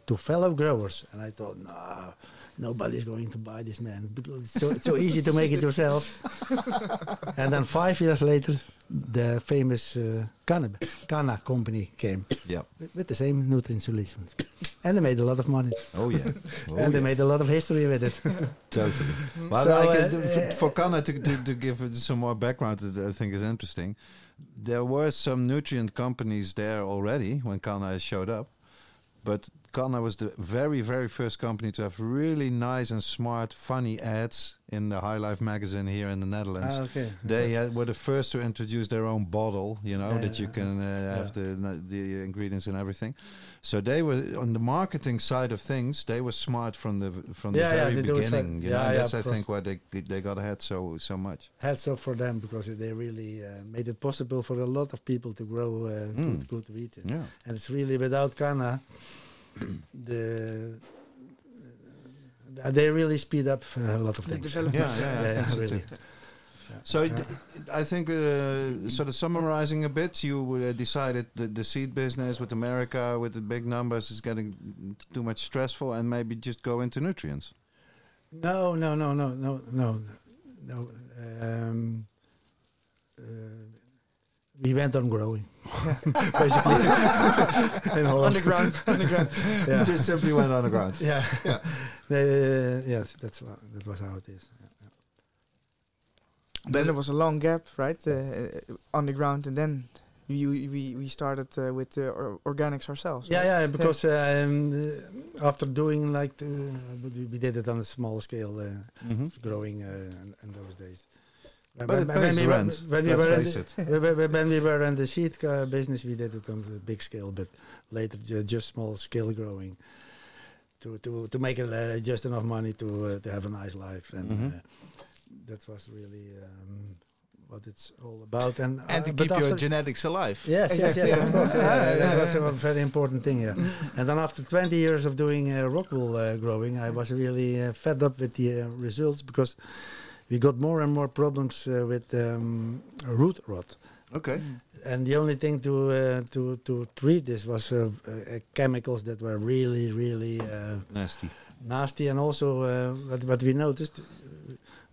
to fellow growers. And I thought, no, nobody's going to buy this, man. It's so, it's so easy to make it yourself. and then five years later, the famous uh, cannabis, Canna company came Yeah. with, with the same nutrient solutions. And they made a lot of money. Oh yeah. Oh, and they yeah. made a lot of history with it. Totally. Well, So, I uh, can, for, uh, for Canna to, to, to give some more background that I think is interesting, there were some nutrient companies there already when Canna showed up, but Canna was the very, very first company to have really nice and smart, funny ads in the High Life magazine here in the Netherlands. Ah, okay. They uh, were the first to introduce their own bottle, you know, Yeah, that you can uh, have the the ingredients and everything. So they were on the marketing side of things. They were smart from the from Yeah, the yeah, very they do it beginning. You Yeah, know, yeah, that's I think why they they got ahead so so much. Hats off for them because they really uh, made it possible for a lot of people to grow uh, Mm. good, good wheat. Yeah, And it's really without Canna, the uh, they really speed up uh, a lot of The things. development. yeah, yeah. I Yeah, think so really. too. So d- I think uh, sort of summarizing a bit, you uh, decided that the seed business with America with the big numbers is getting too much stressful, and maybe just go into nutrients. No, no, no, no, no, no, no. Um, uh, we went on growing, basically. In Holland. Underground, underground. Yeah. just simply went on the ground. Yeah. Yeah. Uh, yes, that's what, that was how it is. then there was a long gap, right, uh, uh, underground, and then we we we started uh, with uh, or- organics ourselves. Yeah, right? yeah, because um, uh, after doing like, the, we, we did it on a small scale, uh, Mm-hmm. growing uh, in, in those days. When- But it when- we the were- when we were in the- it. when- when- when we were in the seed uh, business, we did it on the big scale, but later just small scale growing to to to make it uh, just enough money to uh, to have a nice life, and Mhm. uh, that was really um, what it's all about. And And to uh, keep your genetics alive. Yes, Exactly, yes, yes, yeah. of course. Yeah, Yeah, that yeah, was yeah. a very important thing. Yeah. and then after 20 years of doing uh, rockwool uh, growing, I was really uh, fed up with the uh, results because we got more and more problems uh, with um, root rot. Okay. And the only thing to uh, to to treat this was uh, uh, chemicals that were really really uh, Nasty. nasty, and also uh, what what we noticed,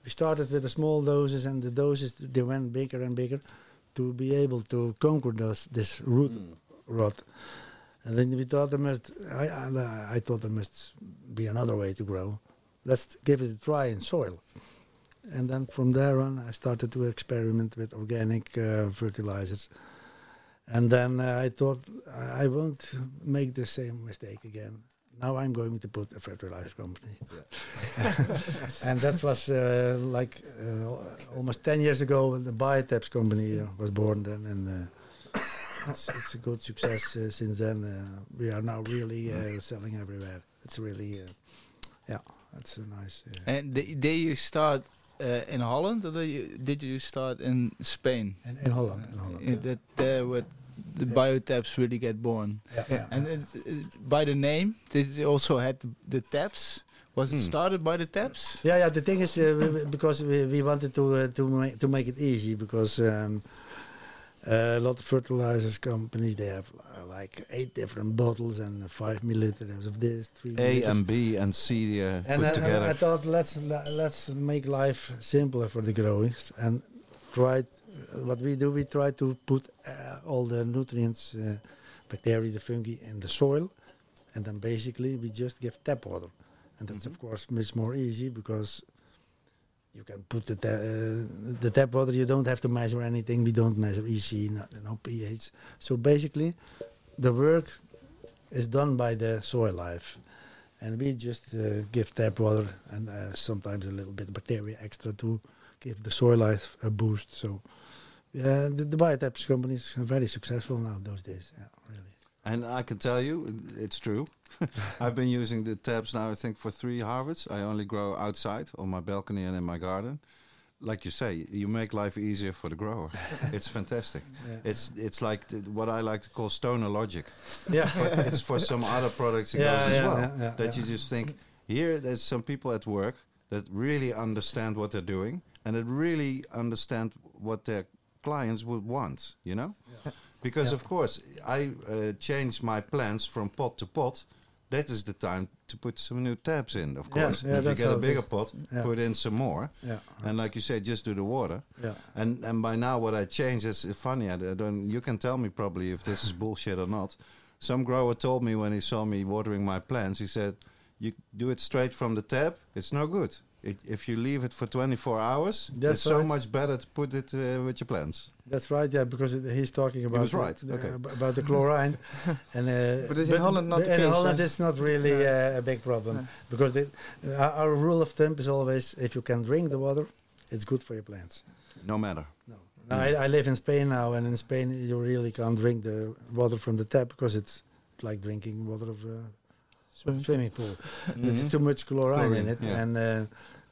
we started with the small doses, and the doses they went bigger and bigger to be able to conquer those this root Mm. rot. And then we thought there must, I, I, I thought there must be another way to grow. Let's give it a try in soil. And then from there on, I started to experiment with organic uh, fertilizers. And then uh, I thought I I won't make the same mistake again. Now I'm going to put a fertilizer company. and that was uh, like uh, almost 10 years ago, the Biotabs company uh, was born then. And uh, it's, it's a good success uh, since then. Uh, we are now really uh, selling everywhere. It's really, uh, yeah, that's a nice. Uh, And did, did you start uh, in Holland or did you, did you start in Spain? in, in Holland. In Holland. Uh, that there where the Yeah. biotabs really get born. yeah. yeah. And it, it, by the name, did you also had the, the tabs? Was it Hmm. started by the tabs? Yeah, yeah. The thing is, uh, we- we- because we, we wanted to uh, to make to make it easy, because um, a lot of fertilizers companies they have uh, like eight different bottles and five milliliters of this, three. A and B and C uh, and put I, together. I thought let's let's make life simpler for the growers and try. What we do, we try to put uh, all the nutrients, uh, bacteria, the fungi in the soil, and then basically we just give tap water, and that's Mhm. of course much more easy because you can put the uh, the tap water. You don't have to measure anything. We don't measure EC, no, no pH. So basically, the work is done by the soil life, and we just uh, give tap water and uh, sometimes a little bit of bacteria extra to give the soil life a boost. So. The, the biotabs companies are very successful now those days. Yeah, really. And I can tell you, it's true. I've been using the tabs now, I think, for three harvests. I only grow outside on my balcony and in my garden. Like you say, you make life easier for the grower. it's fantastic. Yeah. It's it's like the, what I like to call stoner logic. yeah. For- it's for some other products it Yeah, goes as well. yeah, yeah, that yeah. you just think here there's some people at work that really understand what they're doing and that really understand what their clients would want. You know, because Yeah. of course I uh, change my plans from pot to pot. That is the time to put some new tabs in. Of course, yeah, if you get a bigger pot, Yeah. put in some more, Yeah. and like you said, just do the water. Yeah. And and by now, what I changed is funny. I don't. You can tell me probably if this is bullshit or not. Some grower told me when he saw me watering my plants, he said, "You do it straight from the tap. It's no good. It, if you leave it for 24 hours, That's it's so much better to put it uh, with your plants." That's right. Yeah, because it, he's talking about was the- right, the- okay. ab- about the chlorine, and uh, But it's in Holland not but the in Holland, huh? it's not really uh, a big problem No. because the, our, our rule of thumb is always if you can drink the water, it's good for your plants. No matter. No. Now, I, I live in Spain now, and in Spain you really can't drink the water from the tap because it's like drinking water of a Swimming swimming pool. There's Mhm. too much chlorine, in it, yeah. and uh,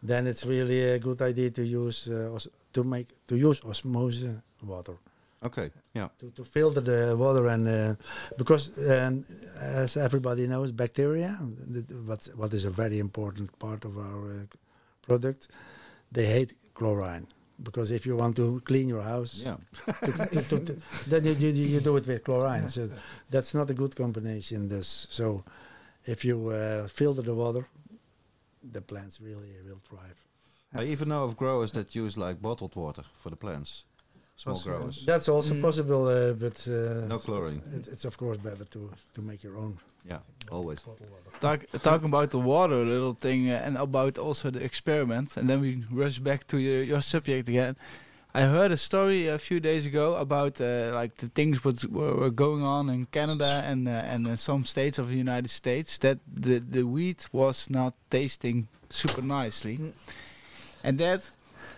then it's really a good idea to use uh, to make to use osmosis water Okay. Yeah. to, to filter the water and uh, because um, as everybody knows, bacteria, what's, what is a very important part of our uh, product, they hate chlorine. Because if you want to clean your house, Yeah. to- to- to- to- then you, you, you do it with chlorine. So that's not a good combination. This so if you uh, filter the water, the plants really will thrive. I even know of growers that use like bottled water for the plants. Small Possible. growers. That's also Mm. possible, uh, but uh, No chlorine. It, it's of course better to to make your own Yeah. Always. bottled. Talk, talking about the water, a little thing, uh, and about also the experiment, and then we rush back to your, your subject again. I heard a story a few days ago about uh, like the things what were, were going on in Canada and uh, and some states of the United States that the the wheat was not tasting super nicely, Mm. and that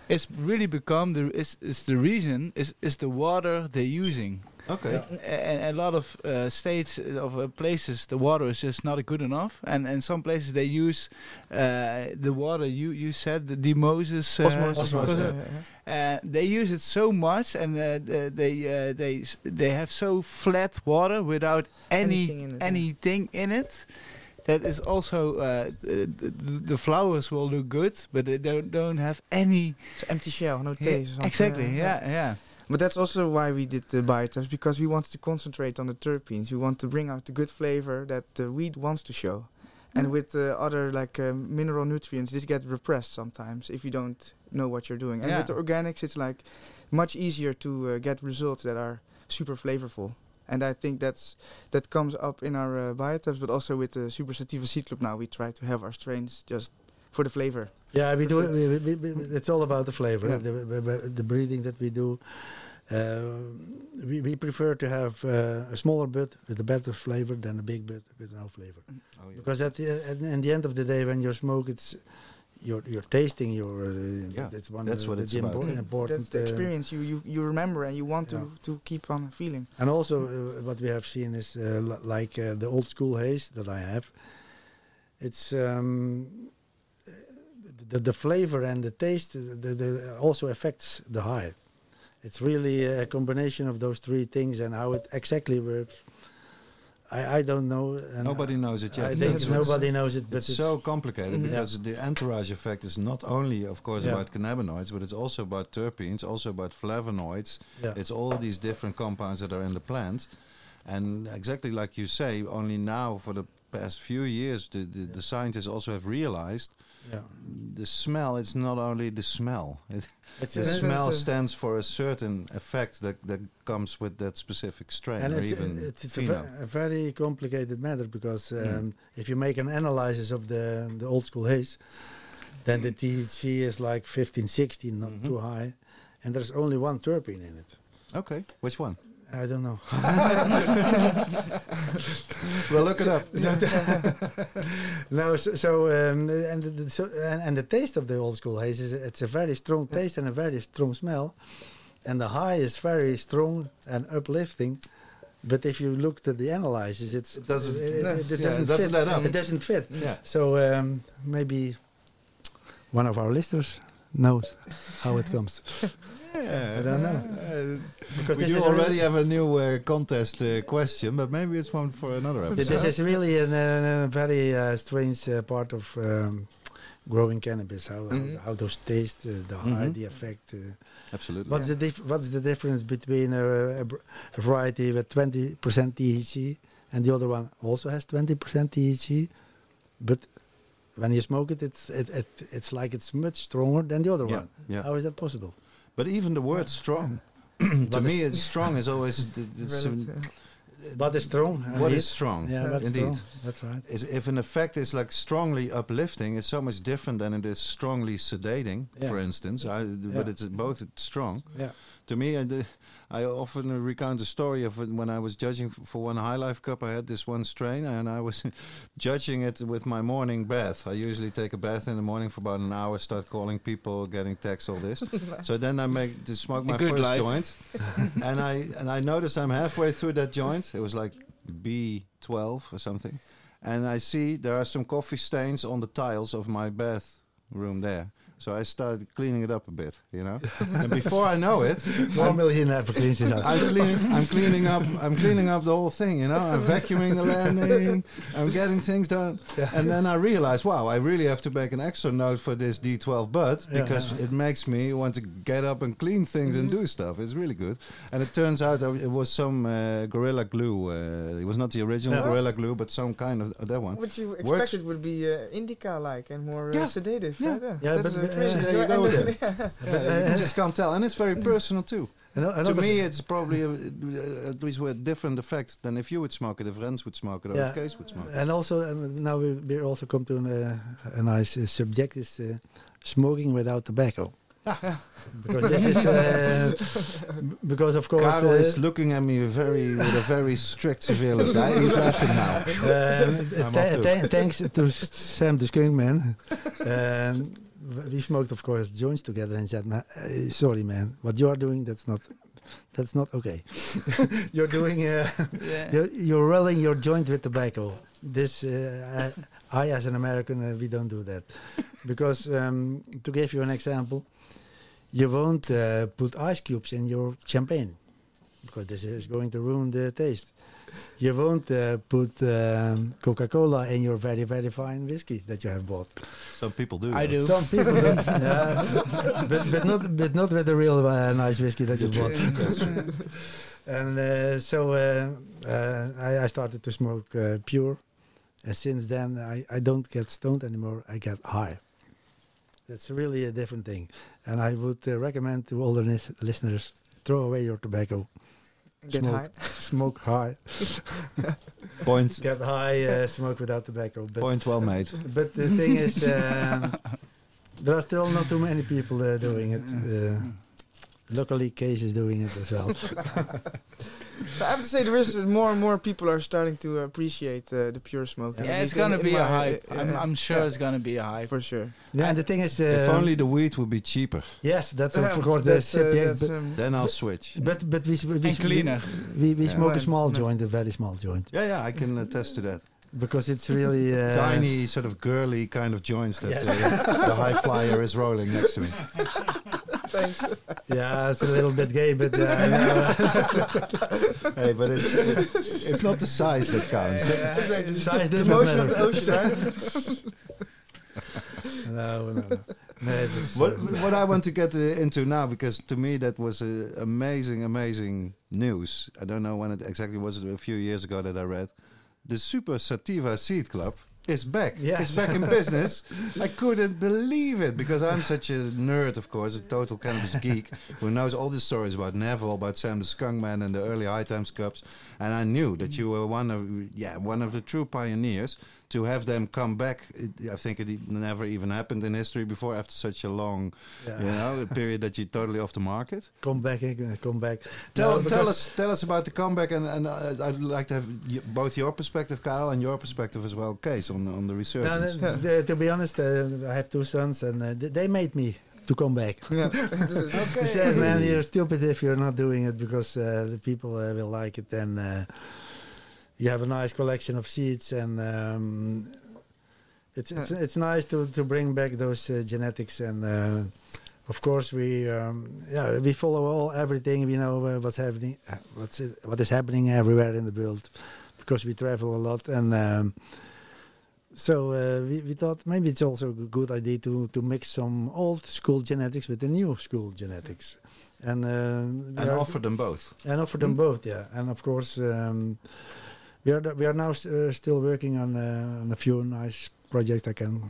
is really become the is, is the reason is is the water they're using Okay. Yeah. and a lot of uh, states uh, of uh, places the water is just not good enough and and some places they use uh, the water you you said the demoses uh, Osmosis. Osmosis, yeah, uh, yeah. they use it so much and uh, they uh, they they have so flat water without any Anything in it, anything in it that is also uh, the, the, the flowers will look good, but they don't don't have any It's empty shell, no taste. or something, exactly. uh, Yeah, yeah. But that's also why we did the biotabs because we want to concentrate on the terpenes. We want to bring out the good flavor that the weed wants to show. And Mm. with uh, other like um, mineral nutrients, this get repressed sometimes if you don't know what you're doing. And Yeah. with the organics, it's like much easier to uh, get results that are super flavorful. And I think that's that comes up in our uh, biotabs, but also with the Super Sativa Seed Club now, we try to have our strains just for the flavor. Yeah, we do. it- We, we, we, it's all about the flavor. Yeah. The, the, the- the breeding that we do. Uh, we, we prefer to have uh, a smaller bud with a better flavor than a big bud with no flavor. Oh, yeah. Because at the, at, in the end of the day, when you smoke, it's you're you're tasting your. Uh, Yeah, that's one. that's of what the it's the about. important. That's the uh, experience you, you, you remember and you want Yeah. to, to keep on feeling. And also, uh, what we have seen is uh, li- like uh, the old school haze that I have. It's um, the, the flavor and the taste the, the also affects the high. It's really a combination of those three things, and how it exactly works. I, I don't know. And Nobody knows it yet. I think nobody knows it, but it's so complicated Mhm. because the entourage effect is not only, of course, Yeah. about cannabinoids, but it's also about terpenes, also about flavonoids. yeah. It's all these different compounds that are in the plant. And exactly like you say, only now for the past few years, the, the, the scientists also have realized yeah. the smell is not only the smell. It, the a- smell stands for a certain effect that, that comes with that specific strain and or it's, even it's, it's a, ve- a very complicated matter because um, Mm. if you make an analysis of the the old school haze, then the THC is like 15, 16, not Mhm. too high, and there's only one terpene in it. Okay, which one? I don't know. well, look it up. no, so, so um, and the, so, and, and the taste of the old school haze is it's a very strong taste and a very strong smell, and the high is very strong and uplifting. But if you looked at the analysis, it's It doesn't- it, no, it, it yeah, doesn't, it doesn't fit. up. It doesn't fit. Yeah. So um, maybe one of our listeners knows how it comes. Yeah, I don't know. Because we do already have a new uh, contest uh, question, but maybe it's one for another episode. This is really a uh, very uh, strange uh, part of um, growing cannabis. How Mhm. how, how those taste, uh, the high, Mhm. the effect. Uh, Absolutely. what's the dif- What's the difference between a, a, a variety with twenty percent THC and the other one also has twenty percent THC, but when you smoke it, it's it, it it's like it's much stronger than the other yeah, one. yeah. How is that possible? But even the word strong, to me, it's strong is always the, the, Relative- What is strong? what is strong. Yeah, that's indeed. strong. That's right. Is if an effect is like strongly uplifting, it's so much different than it is strongly sedating. Yeah. For instance, I, but Yeah. it's both it's strong. Yeah. To me, I, I often recount the story of when I was judging for one High Life Cup. I had this one strain, and I was judging it with my morning bath. I usually take a bath in the morning for about an hour, start calling people, getting texts, all this. so then I make to smoke my first life. joint, and I and I noticed I'm halfway through that joint. It was like B12 or something, and I see there are some coffee stains on the tiles of my bathroom there. So I started cleaning it up a bit, you know. and before I know it, Normally he never cleans it up. I'm cleaning, I'm cleaning up. I'm cleaning up the whole thing. You know, I'm vacuuming the landing. I'm getting things done. Yeah. And then I realized, wow, I really have to make an extra note for this D12 bud Yeah. because it makes me want to get up and clean things and do stuff. It's really good. And it turns out it was some uh, Gorilla Glue. Uh, it was not the original Yeah. Gorilla Glue, but some kind of uh, that one. What you Works. expected would be uh, indica-like and more uh, Yeah. sedative. Yeah. right? Yeah, That's, but, uh, uh, crazy. so there you go and with Yeah, you just can't tell, and it's very personal too. Ano- to me, it's probably a, uh, at least with different effects than if you would smoke it, if Rens would smoke it, or Yeah. if Kees would smoke it. and also um, now we, we also come to an, uh, a nice uh, subject is uh, smoking without tobacco. because this is uh, because of course Karel uh, is looking at me very with a very strict, severe look. Huh? He's laughing now. um, I'm off thanks to Sam the Skunk Man. Um, w- we smoked, of course, joints together and said, uh, "Sorry, man, what you are doing, that's not, that's not okay. you're doing, uh, Yeah. you're, you're rolling your joint with tobacco. This, uh, I, I, as an American, uh, we don't do that, because um, to give you an example, you won't uh, put ice cubes in your champagne, because this is going to ruin the taste. You won't uh, put um, Coca-Cola in your very very fine whiskey that you have bought. Some people do. I though. do. Some people do, yeah, but, but not but not with the real uh, nice whiskey that you bought. and uh, so uh, uh, I, I started to smoke uh, pure, and since then I, I don't get stoned anymore. I get high. That's really a different thing, and I would uh, recommend to all the listeners throw away your tobacco, Get Smoke. high. smoke high, Point, get high, uh, smoke without tobacco. But point well made. but the thing is, um, there are still not too many people uh, doing it. Uh, luckily, Kees is doing it as well. I have to say, there is more and more people are starting to appreciate uh, the pure smoking. Yeah, At it's gonna in be a hype. uh, I'm, I'm sure yeah, it's gonna be a hype. for sure. yeah, and the thing is, uh, if only the weed would be cheaper, yes, that's Yeah, of course the that's, uh, subject. that's, um, then I'll switch. but but we we, we, And cleaner. we, we Yeah. smoke a small no. joint, a very small joint, Yeah, yeah, I can attest to that. because it's really uh, Tiny, sort of girly kind of joints that Yes. uh, the high flyer is rolling next to me. Thanks. Yeah, it's a little bit gay, but uh, Hey, but it's, it's, it's not the size that counts. size The doesn't motion of matter. the ocean, right? no, no, no. no What, uh, what I want to get uh, into now, because to me that was uh, amazing, amazing news. I don't know when it exactly was, It a few years ago that I read. The Super Sativa Seed Club is back. Yes. It's back in business. I couldn't believe it because I'm such a nerd, of course, a total cannabis geek who knows all the stories about Neville, about Sam the Skunkman and the early High Times Cups. And I knew that you were one of, yeah, one of the true pioneers. To have them come back, it, I think it never even happened in history before after such a long yeah. you know, a period that you're totally off the market. Come back, uh, come back. Tell, No, tell us, tell us about the comeback, and, and uh, I'd like to have y- both your perspective, Kyle, and your perspective as well, Kees, on on the No, research. no, the- to be honest, uh, I have two sons, and uh, they made me to come back. Yeah. They said, "Man, you're stupid if you're not doing it because uh, the people uh, will like it." And uh, you have a nice collection of seeds, and um, it's it's it's nice to to bring back those uh, genetics. And uh, of course, we um, yeah we follow all everything. We know uh, what's happening, uh, what's it, what is happening everywhere in the world, because we travel a lot and. Um, so uh, we, we thought maybe it's also a good idea to, to mix some old school genetics with the new school genetics, and uh, and offer them both. and offer them both, yeah. And of course, um, we are we are now uh, still working on uh, on a few nice projects. I can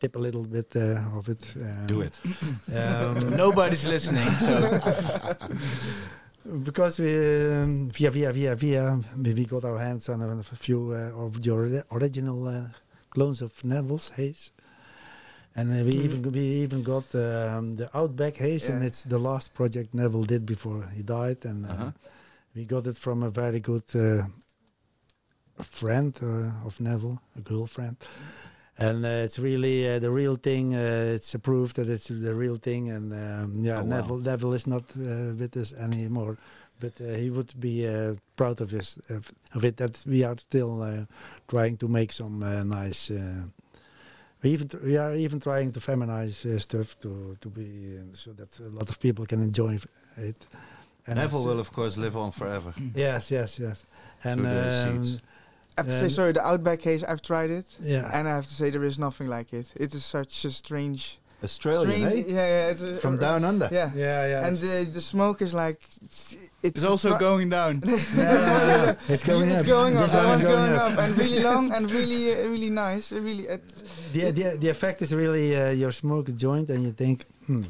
tip a little bit uh, of it. Um, Do it. Um, Nobody's listening, so because we um, via via via via we we got our hands on a, few uh, of the ori- original uh, clones of Neville's haze. And uh, we Mhm. even we even got um, the Outback haze, and it's the last project Neville did before he died, and uh, Uh-huh. We got it from a very good uh, friend uh, of Neville, a girlfriend, and uh, it's really uh, the real thing. Uh, it's approved that it's the real thing, and um, yeah, Oh, wow. Neville Neville is not uh, with us anymore, but uh, he would be uh, proud of his of, of it. That we are still uh, trying to make some uh, nice. Uh, we even tr- we are even trying to feminize uh, stuff to to be uh, so that a lot of people can enjoy it. And Neville uh, will, of course, live on forever. Yes, yes, yes. And the um. I have to say, sorry, the Outback haze, I've tried it. yeah, And I have to say, there is nothing like it. It is such a strange... Australian, strange eh? Yeah, yeah. It's a, From down under. Yeah. yeah, yeah. And the, the smoke is like... It's, it's also going down. yeah, yeah, yeah. it's going it's up. going up. This That one one's going up, and really long and really, uh, really nice. Uh, Really, uh, The, the, the effect is really uh, you smoke joint and you think, hmm,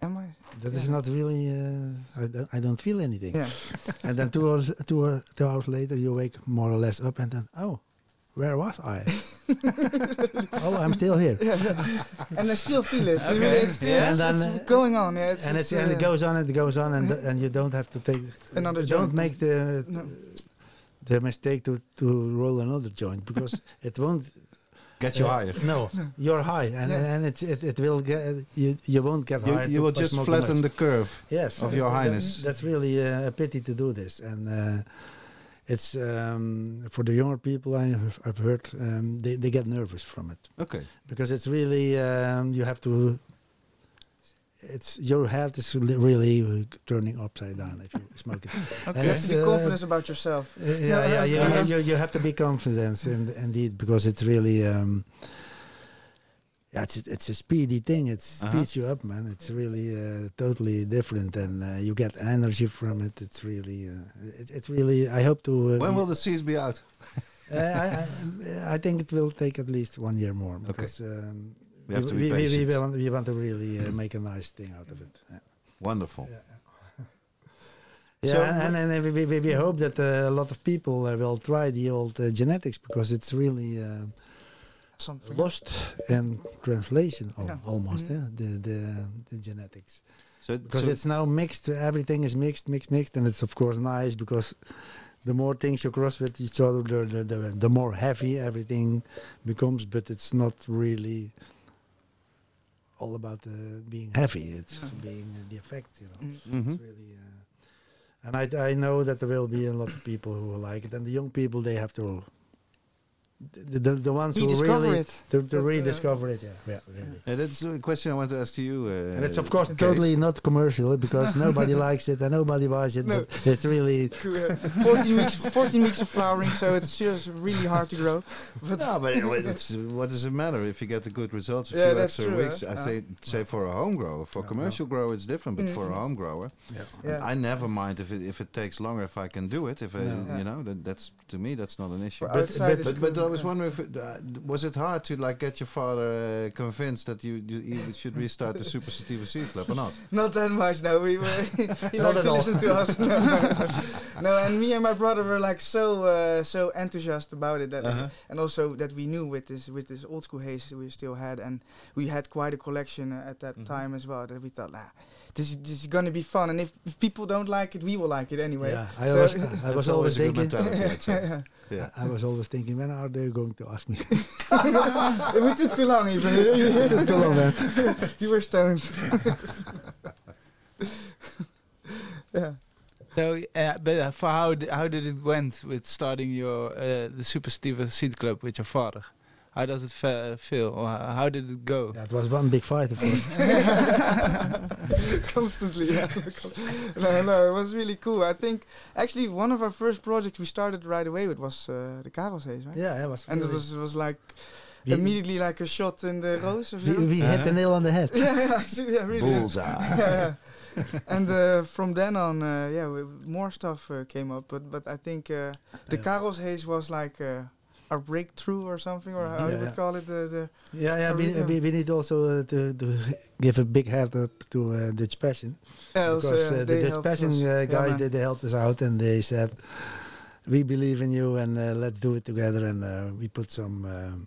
am I? That is Yeah. not really. Uh, I, don't, I don't feel anything. Yeah. And then two hours, two, hour- two hours later, you wake more or less up and then, oh, where was I? oh, I'm still here. and I still feel it. Okay. Really, it's still Yeah. it's, And then, it's uh, going on. Yeah, it's, and it's, it's, and it uh, goes on and it goes on and and you don't have to take Another joint. Don't make the No. the mistake to to roll another joint because it won't Get you uh, higher. No, you're high, and Yeah. and it, it it will get you you won't get You, high. you will just flatten much. the curve. yes of your highness. That's really uh, a pity to do this, and uh, it's um, for the younger people. I have, I've heard um, they they get nervous from it Okay. because it's really um, you have to. It's your health is really turning upside down if you smoke it. Okay. And it's, Be uh, confidence about yourself. Uh, yeah, yeah, you, you, you, you have to be confident, in, indeed, because it's really, um, yeah, it's it's a speedy thing. It Uh-huh. speeds you up, man. It's really uh, totally different, and uh, you get energy from it. It's really, uh, it, it's really. I hope to. Uh, When will the seeds be out? uh, I, I, I think it will take at least one year more because um, We have to be we, we, we, want, we want to really uh, make a nice thing out of it. Yeah. Wonderful. Yeah, So and, and, and we, we, we hope that uh, a lot of people uh, will try the old uh, genetics because it's really uh, Something. lost in translation al- Yeah. almost. Mhm. eh, the, the the genetics So, because so- it's now mixed. Everything is mixed, mixed, mixed, and it's of course nice because the more things you cross with each other, the the, the, the more heavy everything becomes. But it's not really all about uh, being heavy. It's Yeah. being uh, the effect, you know. Mm. Mhm. It's really, uh, and I, I know that there will be a lot of people who will like it, and the young people they have to, the the, the ones who really it. to, to But, uh, rediscover it. Yeah, yeah, really. Yeah, that's a question I want to ask to you. Uh, And it's of course Kees. totally not commercial because nobody likes it and nobody buys it. No. But it's really 14 weeks 14 weeks of flowering so it's just really hard to grow but No, but it's, what does it matter if you get the good results? A Yeah, few extra true, weeks. huh? I Yeah. say, say for a home grower. For Yeah, commercial grower, it's different, but for a Mhm. home grower, yeah. yeah I never mind if it if it takes longer. If I can do it, if I, No. you know, that, that's to me that's not an issue. For But, but- but, but good, I was wondering if it, uh, was it hard to like get your father uh, convinced that you, you should restart the Super Sativa Seed Club or not? Not that much, no. We were, he Not likes to all. listen to us. No, no, and me and my brother were like so uh, so enthusiastic about it that, Uh-huh. and also that we knew with this with this old school haze we still had, and we had quite a collection at that Mhm. time as well. That we thought, nah, this is, this is gonna be fun, and if, if people don't like it, we will like it anyway. Yeah, I So- was, I was always always a good thinking. mentality. I'd. Yeah. Yeah. I was always thinking, when are they going to ask me? we took too long even. It took too long, man. you were stoned. yeah. So, uh, but uh, for how d- how did it went with starting your uh, the Super Sativa Seed Club with your father? How does it fe- feel? Or how did it go? That was one big fight, of course. Constantly, yeah. no, no, it was really cool. I think actually one of our first projects we started right away with was uh, the Karelshaze, right? yeah, it was. And it was it was like we, immediately like a shot in the rose. Or we, so. we hit the Uh-huh. nail on the head. yeah, yeah, yeah, really. Bullseye. yeah, yeah. and uh, from then on, uh, yeah, we, more stuff uh, came up. But but I think uh, the Yeah. Karelshaze was like our breakthrough or something, or how you would call it. The, the Yeah, yeah. We, we, we need also uh, to, to give a big hand up to uh, Dutch Passion. yeah, because yeah, uh, the Dutch Passion uh, Yeah, guys they, they helped us out and they said we believe in you and uh, let's do it together and uh, we put some um,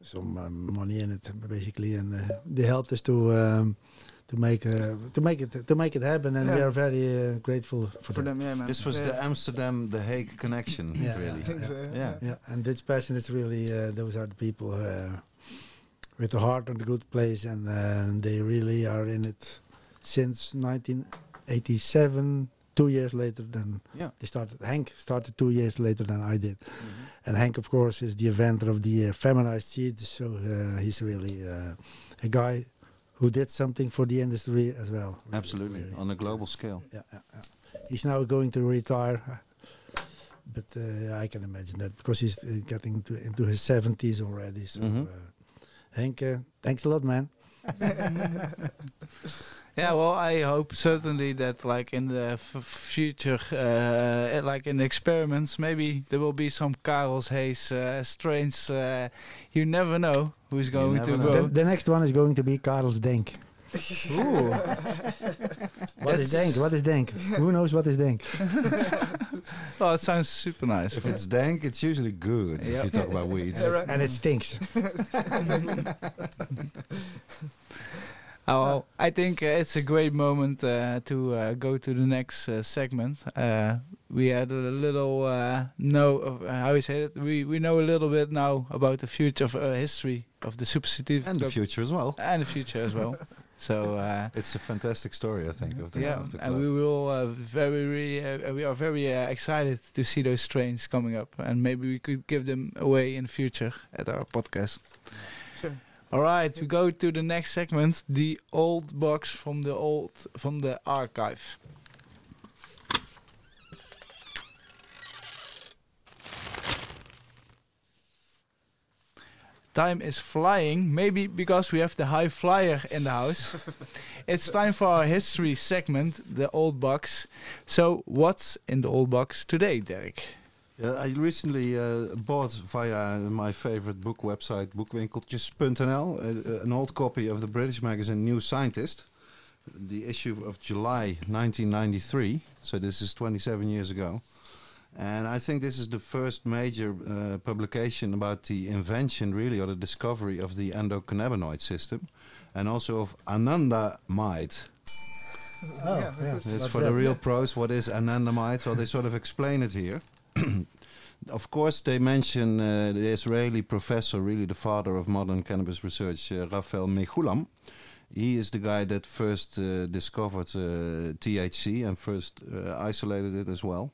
some um, money in it basically and uh, they helped us to um, to make uh, to make it to make it happen and we are very uh, grateful for, for that. them, yeah, man. This was yeah. the Amsterdam, The Hague connection, Yeah, really. I think so, Yeah. Yeah, and Dutch Passion is really uh, those are the people uh, with the heart and the good place and uh, they really are in it since 1987 two years later than Yeah. They started. Hank started two years later than I did, and Hank, of course, is the inventor of the uh, feminized seed. So uh, he's really uh, a guy who did something for the industry as well. Really, Absolutely, really. on a global scale. Yeah, yeah, yeah. He's now going to retire, but uh, I can imagine that because he's uh, getting into, into his seventies already. So, Mhm. uh, Hank, uh, thanks a lot, man. Yeah, well, I hope certainly that, like in the f- future, uh, like in experiments, maybe there will be some Karel's Haze uh, strains. Uh, you never know who's going to know. grow. The, the next one is going to be Karel's Denk. Ooh. What is That's- Denk? What is Denk? Who knows what is Denk? well, it sounds super nice. If it's dank, it's usually good. Yeah. If you talk about weeds. Yeah, right. And it stinks. Oh, well, I think uh, it's a great moment uh, to uh, go to the next uh, segment. We had a little uh, know of uh, how you say it. We we know a little bit now about the future of uh, history of the Super City And the future as well. and the future as well. So uh, It's a fantastic story, I think, of the, yeah, of the and we will uh, very re- uh, we are very uh, excited to see those trains coming up, and maybe we could give them away in the future at our podcast. Sure. All right, we go to the next segment, the old box from the old from the archive. Time is flying, maybe because we have the high flyer in the house. it's time for our history segment, the old box. So, what's in the old box today, Derek? Yeah, I recently uh, bought via my favorite book website, boekwinkeltjes.nl, uh, an old copy of the British magazine New Scientist, the issue of July 1993. So this is 27 years ago. And I think this is the first major uh, publication about the invention, really, or the discovery of the endocannabinoid system, and also of anandamide. Oh, yeah. It's for that? the real pros. What is anandamide? Well, they sort of explain it here. of course, they mention uh, the Israeli professor, really the father of modern cannabis research, uh, Raphael Mechoulam. He is the guy that first uh, discovered uh, THC and first uh, isolated it as well.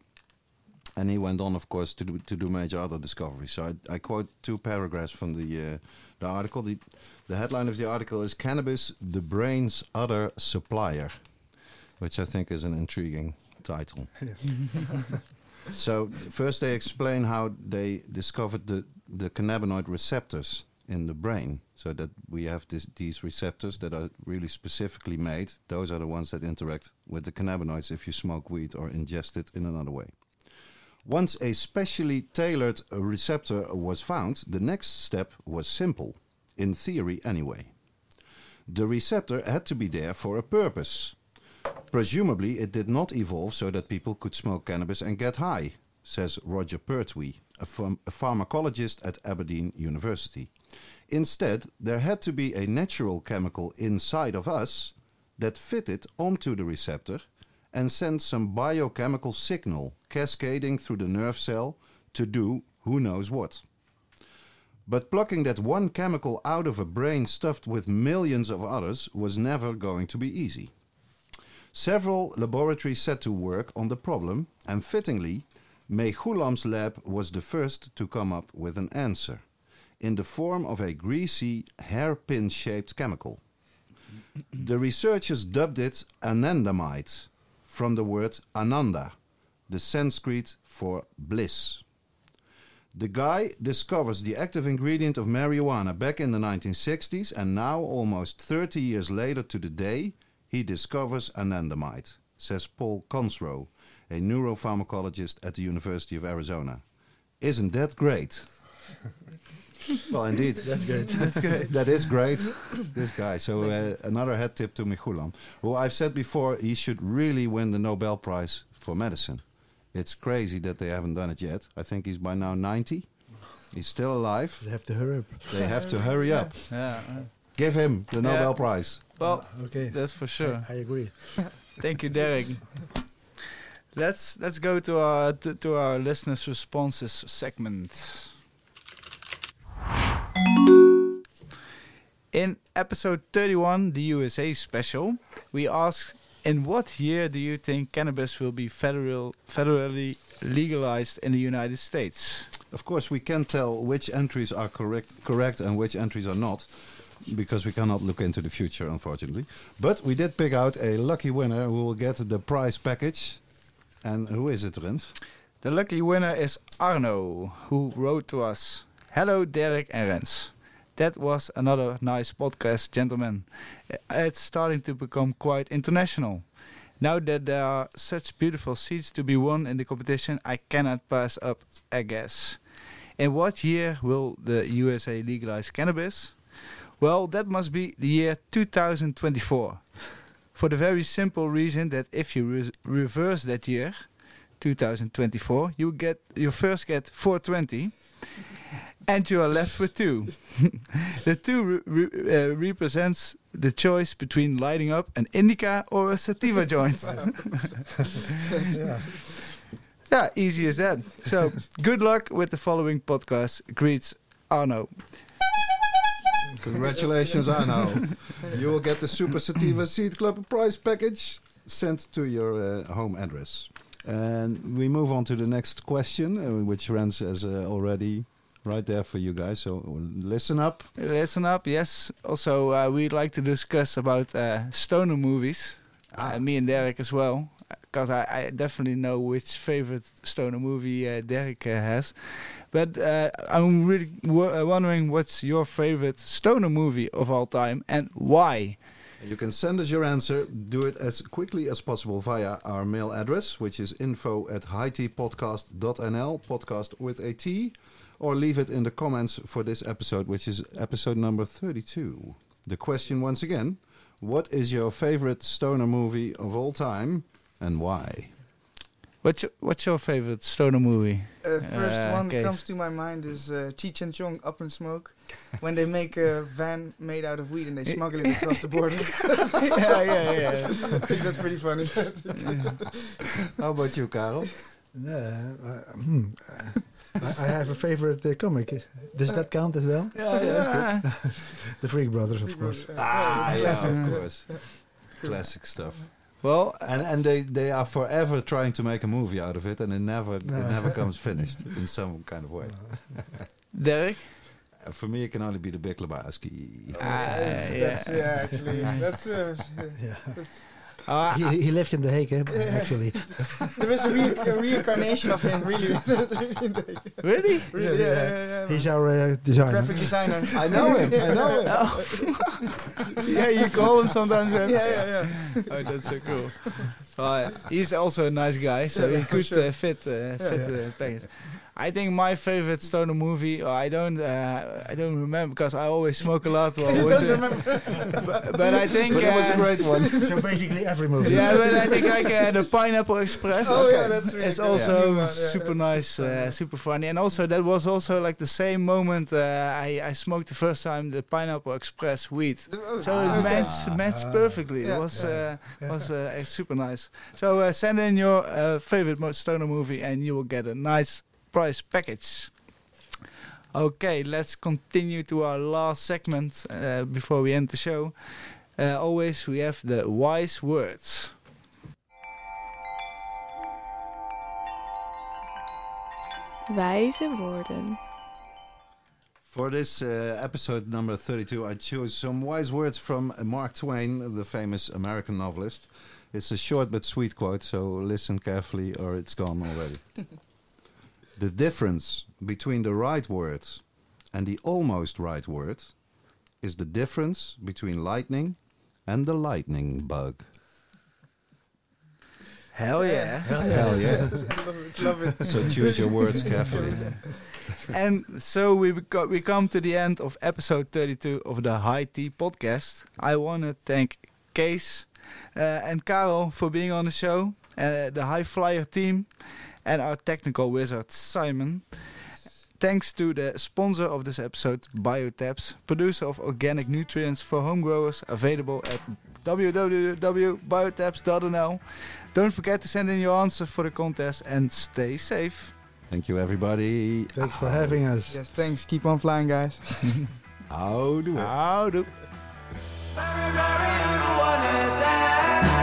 And he went on, of course, to do, to do major other discoveries. So I, I quote two paragraphs from the uh, the article. The, the headline of the article is "Cannabis: The Brain's Other Supplier," which I think is an intriguing title. so first, they explain how they discovered the the cannabinoid receptors in the brain, so that we have this, these receptors that are really specifically made. Those are the ones that interact with the cannabinoids if you smoke weed or ingest it in another way. Once a specially tailored receptor was found, the next step was simple, in theory anyway. The receptor had to be there for a purpose. Presumably, it did not evolve so that people could smoke cannabis and get high, says Roger Pertwee, a, pharm- a pharmacologist at Aberdeen University. Instead, there had to be a natural chemical inside of us that fitted onto the receptor and sent some biochemical signal cascading through the nerve cell to do who knows what. But plucking that one chemical out of a brain stuffed with millions of others was never going to be easy. Several laboratories set to work on the problem, and fittingly, Mechoulam's lab was the first to come up with an answer in the form of a greasy, hairpin shaped chemical. The researchers dubbed it anandamide, from the word ananda, the Sanskrit for bliss. The guy discovers the active ingredient of marijuana back in the 1960s, and now, almost 30 years later to the day, he discovers anandamide, says Paul Consroe, a neuropharmacologist at the University of Arizona. Isn't that great? well, indeed. That's great. That's good. that is great. this guy. So uh, another head tip to Mechoulam, who I've said before, he should really win the Nobel Prize for medicine. It's crazy that they haven't done it yet. I think he's by now 90. He's still alive. They have to hurry up. They have to hurry up. Yeah. Give him the Yeah. Nobel Prize. Well, Okay. that's for sure. I, I agree. Thank you, Derek. let's let's go to our to, to our listeners' responses segment. In episode 31, the USA special, we ask in what year do you think cannabis will be federal federally legalized in the United States? Of course, we can tell which entries are correct, correct and which entries are not, because we cannot look into the future, unfortunately. But we did pick out a lucky winner who will get the prize package. And who is it, Rens? The lucky winner is Arno, who wrote to us Hello, Derek and Rens. That was another nice podcast, gentlemen. It's starting to become quite international. Now that there are such beautiful seats to be won in the competition, I cannot pass up a guess. In what year will the USA legalize cannabis? Well, that must be the year 2024. For the very simple reason that if you res- reverse that year, 2024, you get you first get 420, and you are left with two. the two re- re- uh, represents the choice between lighting up an indica or a sativa joint. yeah. yeah, easy as that. So, good luck with the following podcast. Greets, Arno. Congratulations, Arno. you will get the Super Sativa Seed Club prize package sent to your uh, home address. And we move on to the next question, uh, which Rens has uh, already right there for you guys. So listen up. Listen up, yes. Also, uh, we'd like to discuss about uh, stoner movies. Ah. Uh, me and Derek as well, because I, I definitely know which favorite stoner movie uh, Derek uh, has. But uh, I'm really wo- uh, wondering what's your favorite stoner movie of all time and why. You can send us your answer. Do it as quickly as possible via our mail address, which is info at hightpodcast.nl, podcast with a T, or leave it in the comments for this episode, which is episode number 32. The question once again What is your favorite stoner movie of all time and why? What's your, what's your favorite stoner movie? Uh, first Uh, one Kees. comes to my mind is uh, Cheech and Chong Up in Smoke, when they make a van made out of weed and they smuggle it across the border. yeah, yeah, yeah. I think that's pretty funny. How about you, Karel? Uh, uh, hmm, uh, I, I have a favorite uh, comic. Does that count as well? Yeah, yeah, that's good. The Freak Brothers, of course. Ah, it's yeah, classic. of course. Classic stuff. Well, And and they, they are forever trying to make a movie out of it, and it never it never comes finished in some kind of way. Derek? Uh, For me, it can only be the Big Lebowski. That's, yeah. that's, yeah, actually, that's. Uh, Yeah. Uh, He, he lived in The Hague, eh, actually. there is a, re- a reincarnation of him, really. There's a re- really? really, yeah, yeah, yeah, He's our uh, designer. graphic designer. I know him. I know him. yeah, you call him sometimes. yeah, yeah, yeah. Oh, that's so cool. Uh, he's also a nice guy, so Yeah, he could sure. uh, fit uh, fit Yeah. The package. I think my favorite stoner movie. I don't. Uh, I don't remember because I always smoke a lot. While You don't remember? but, but I think. But it was a uh, great one. so basically every movie. yeah, but I think like uh, the Pineapple Express. Oh, yeah, that's really It's also Yeah. Yeah, super that's nice, super uh, funny. super funny, and also that was also like the same moment uh, I I smoked the first time the Pineapple Express weed. Oh, So okay. it matched, matched Ah. perfectly. Yeah. It was Yeah. uh, was uh, super nice. So uh, send in your uh, favorite stoner movie, and you will get a nice prize package. Okay, let's continue to our last segment uh, before we end the show. Uh, always, we have the wise words. Wijze woorden. For this uh, episode number 32, I chose some wise words from Mark Twain, the famous American novelist. It's a short but sweet quote, so listen carefully or it's gone already. the difference between the right word and the almost right word is the difference between lightning and the lightning bug. Hell yeah! Hell yeah. love it, love it. So choose your words carefully. and so we beco- we come to the end of episode 32 of the High Tea podcast. I want to thank Kees uh, and Karel for being on the show, uh, the High Flyer team, and our technical wizard Simon. Thanks to the sponsor of this episode, BioTabs, producer of organic nutrients for home growers, available at www.biotabs.nl. Don't forget to send in your answer for the contest and stay safe. Thank you, everybody. Thanks for having us. Yes, thanks. Keep on flying, guys. Houdoe. Houdoe. Very, very underwater.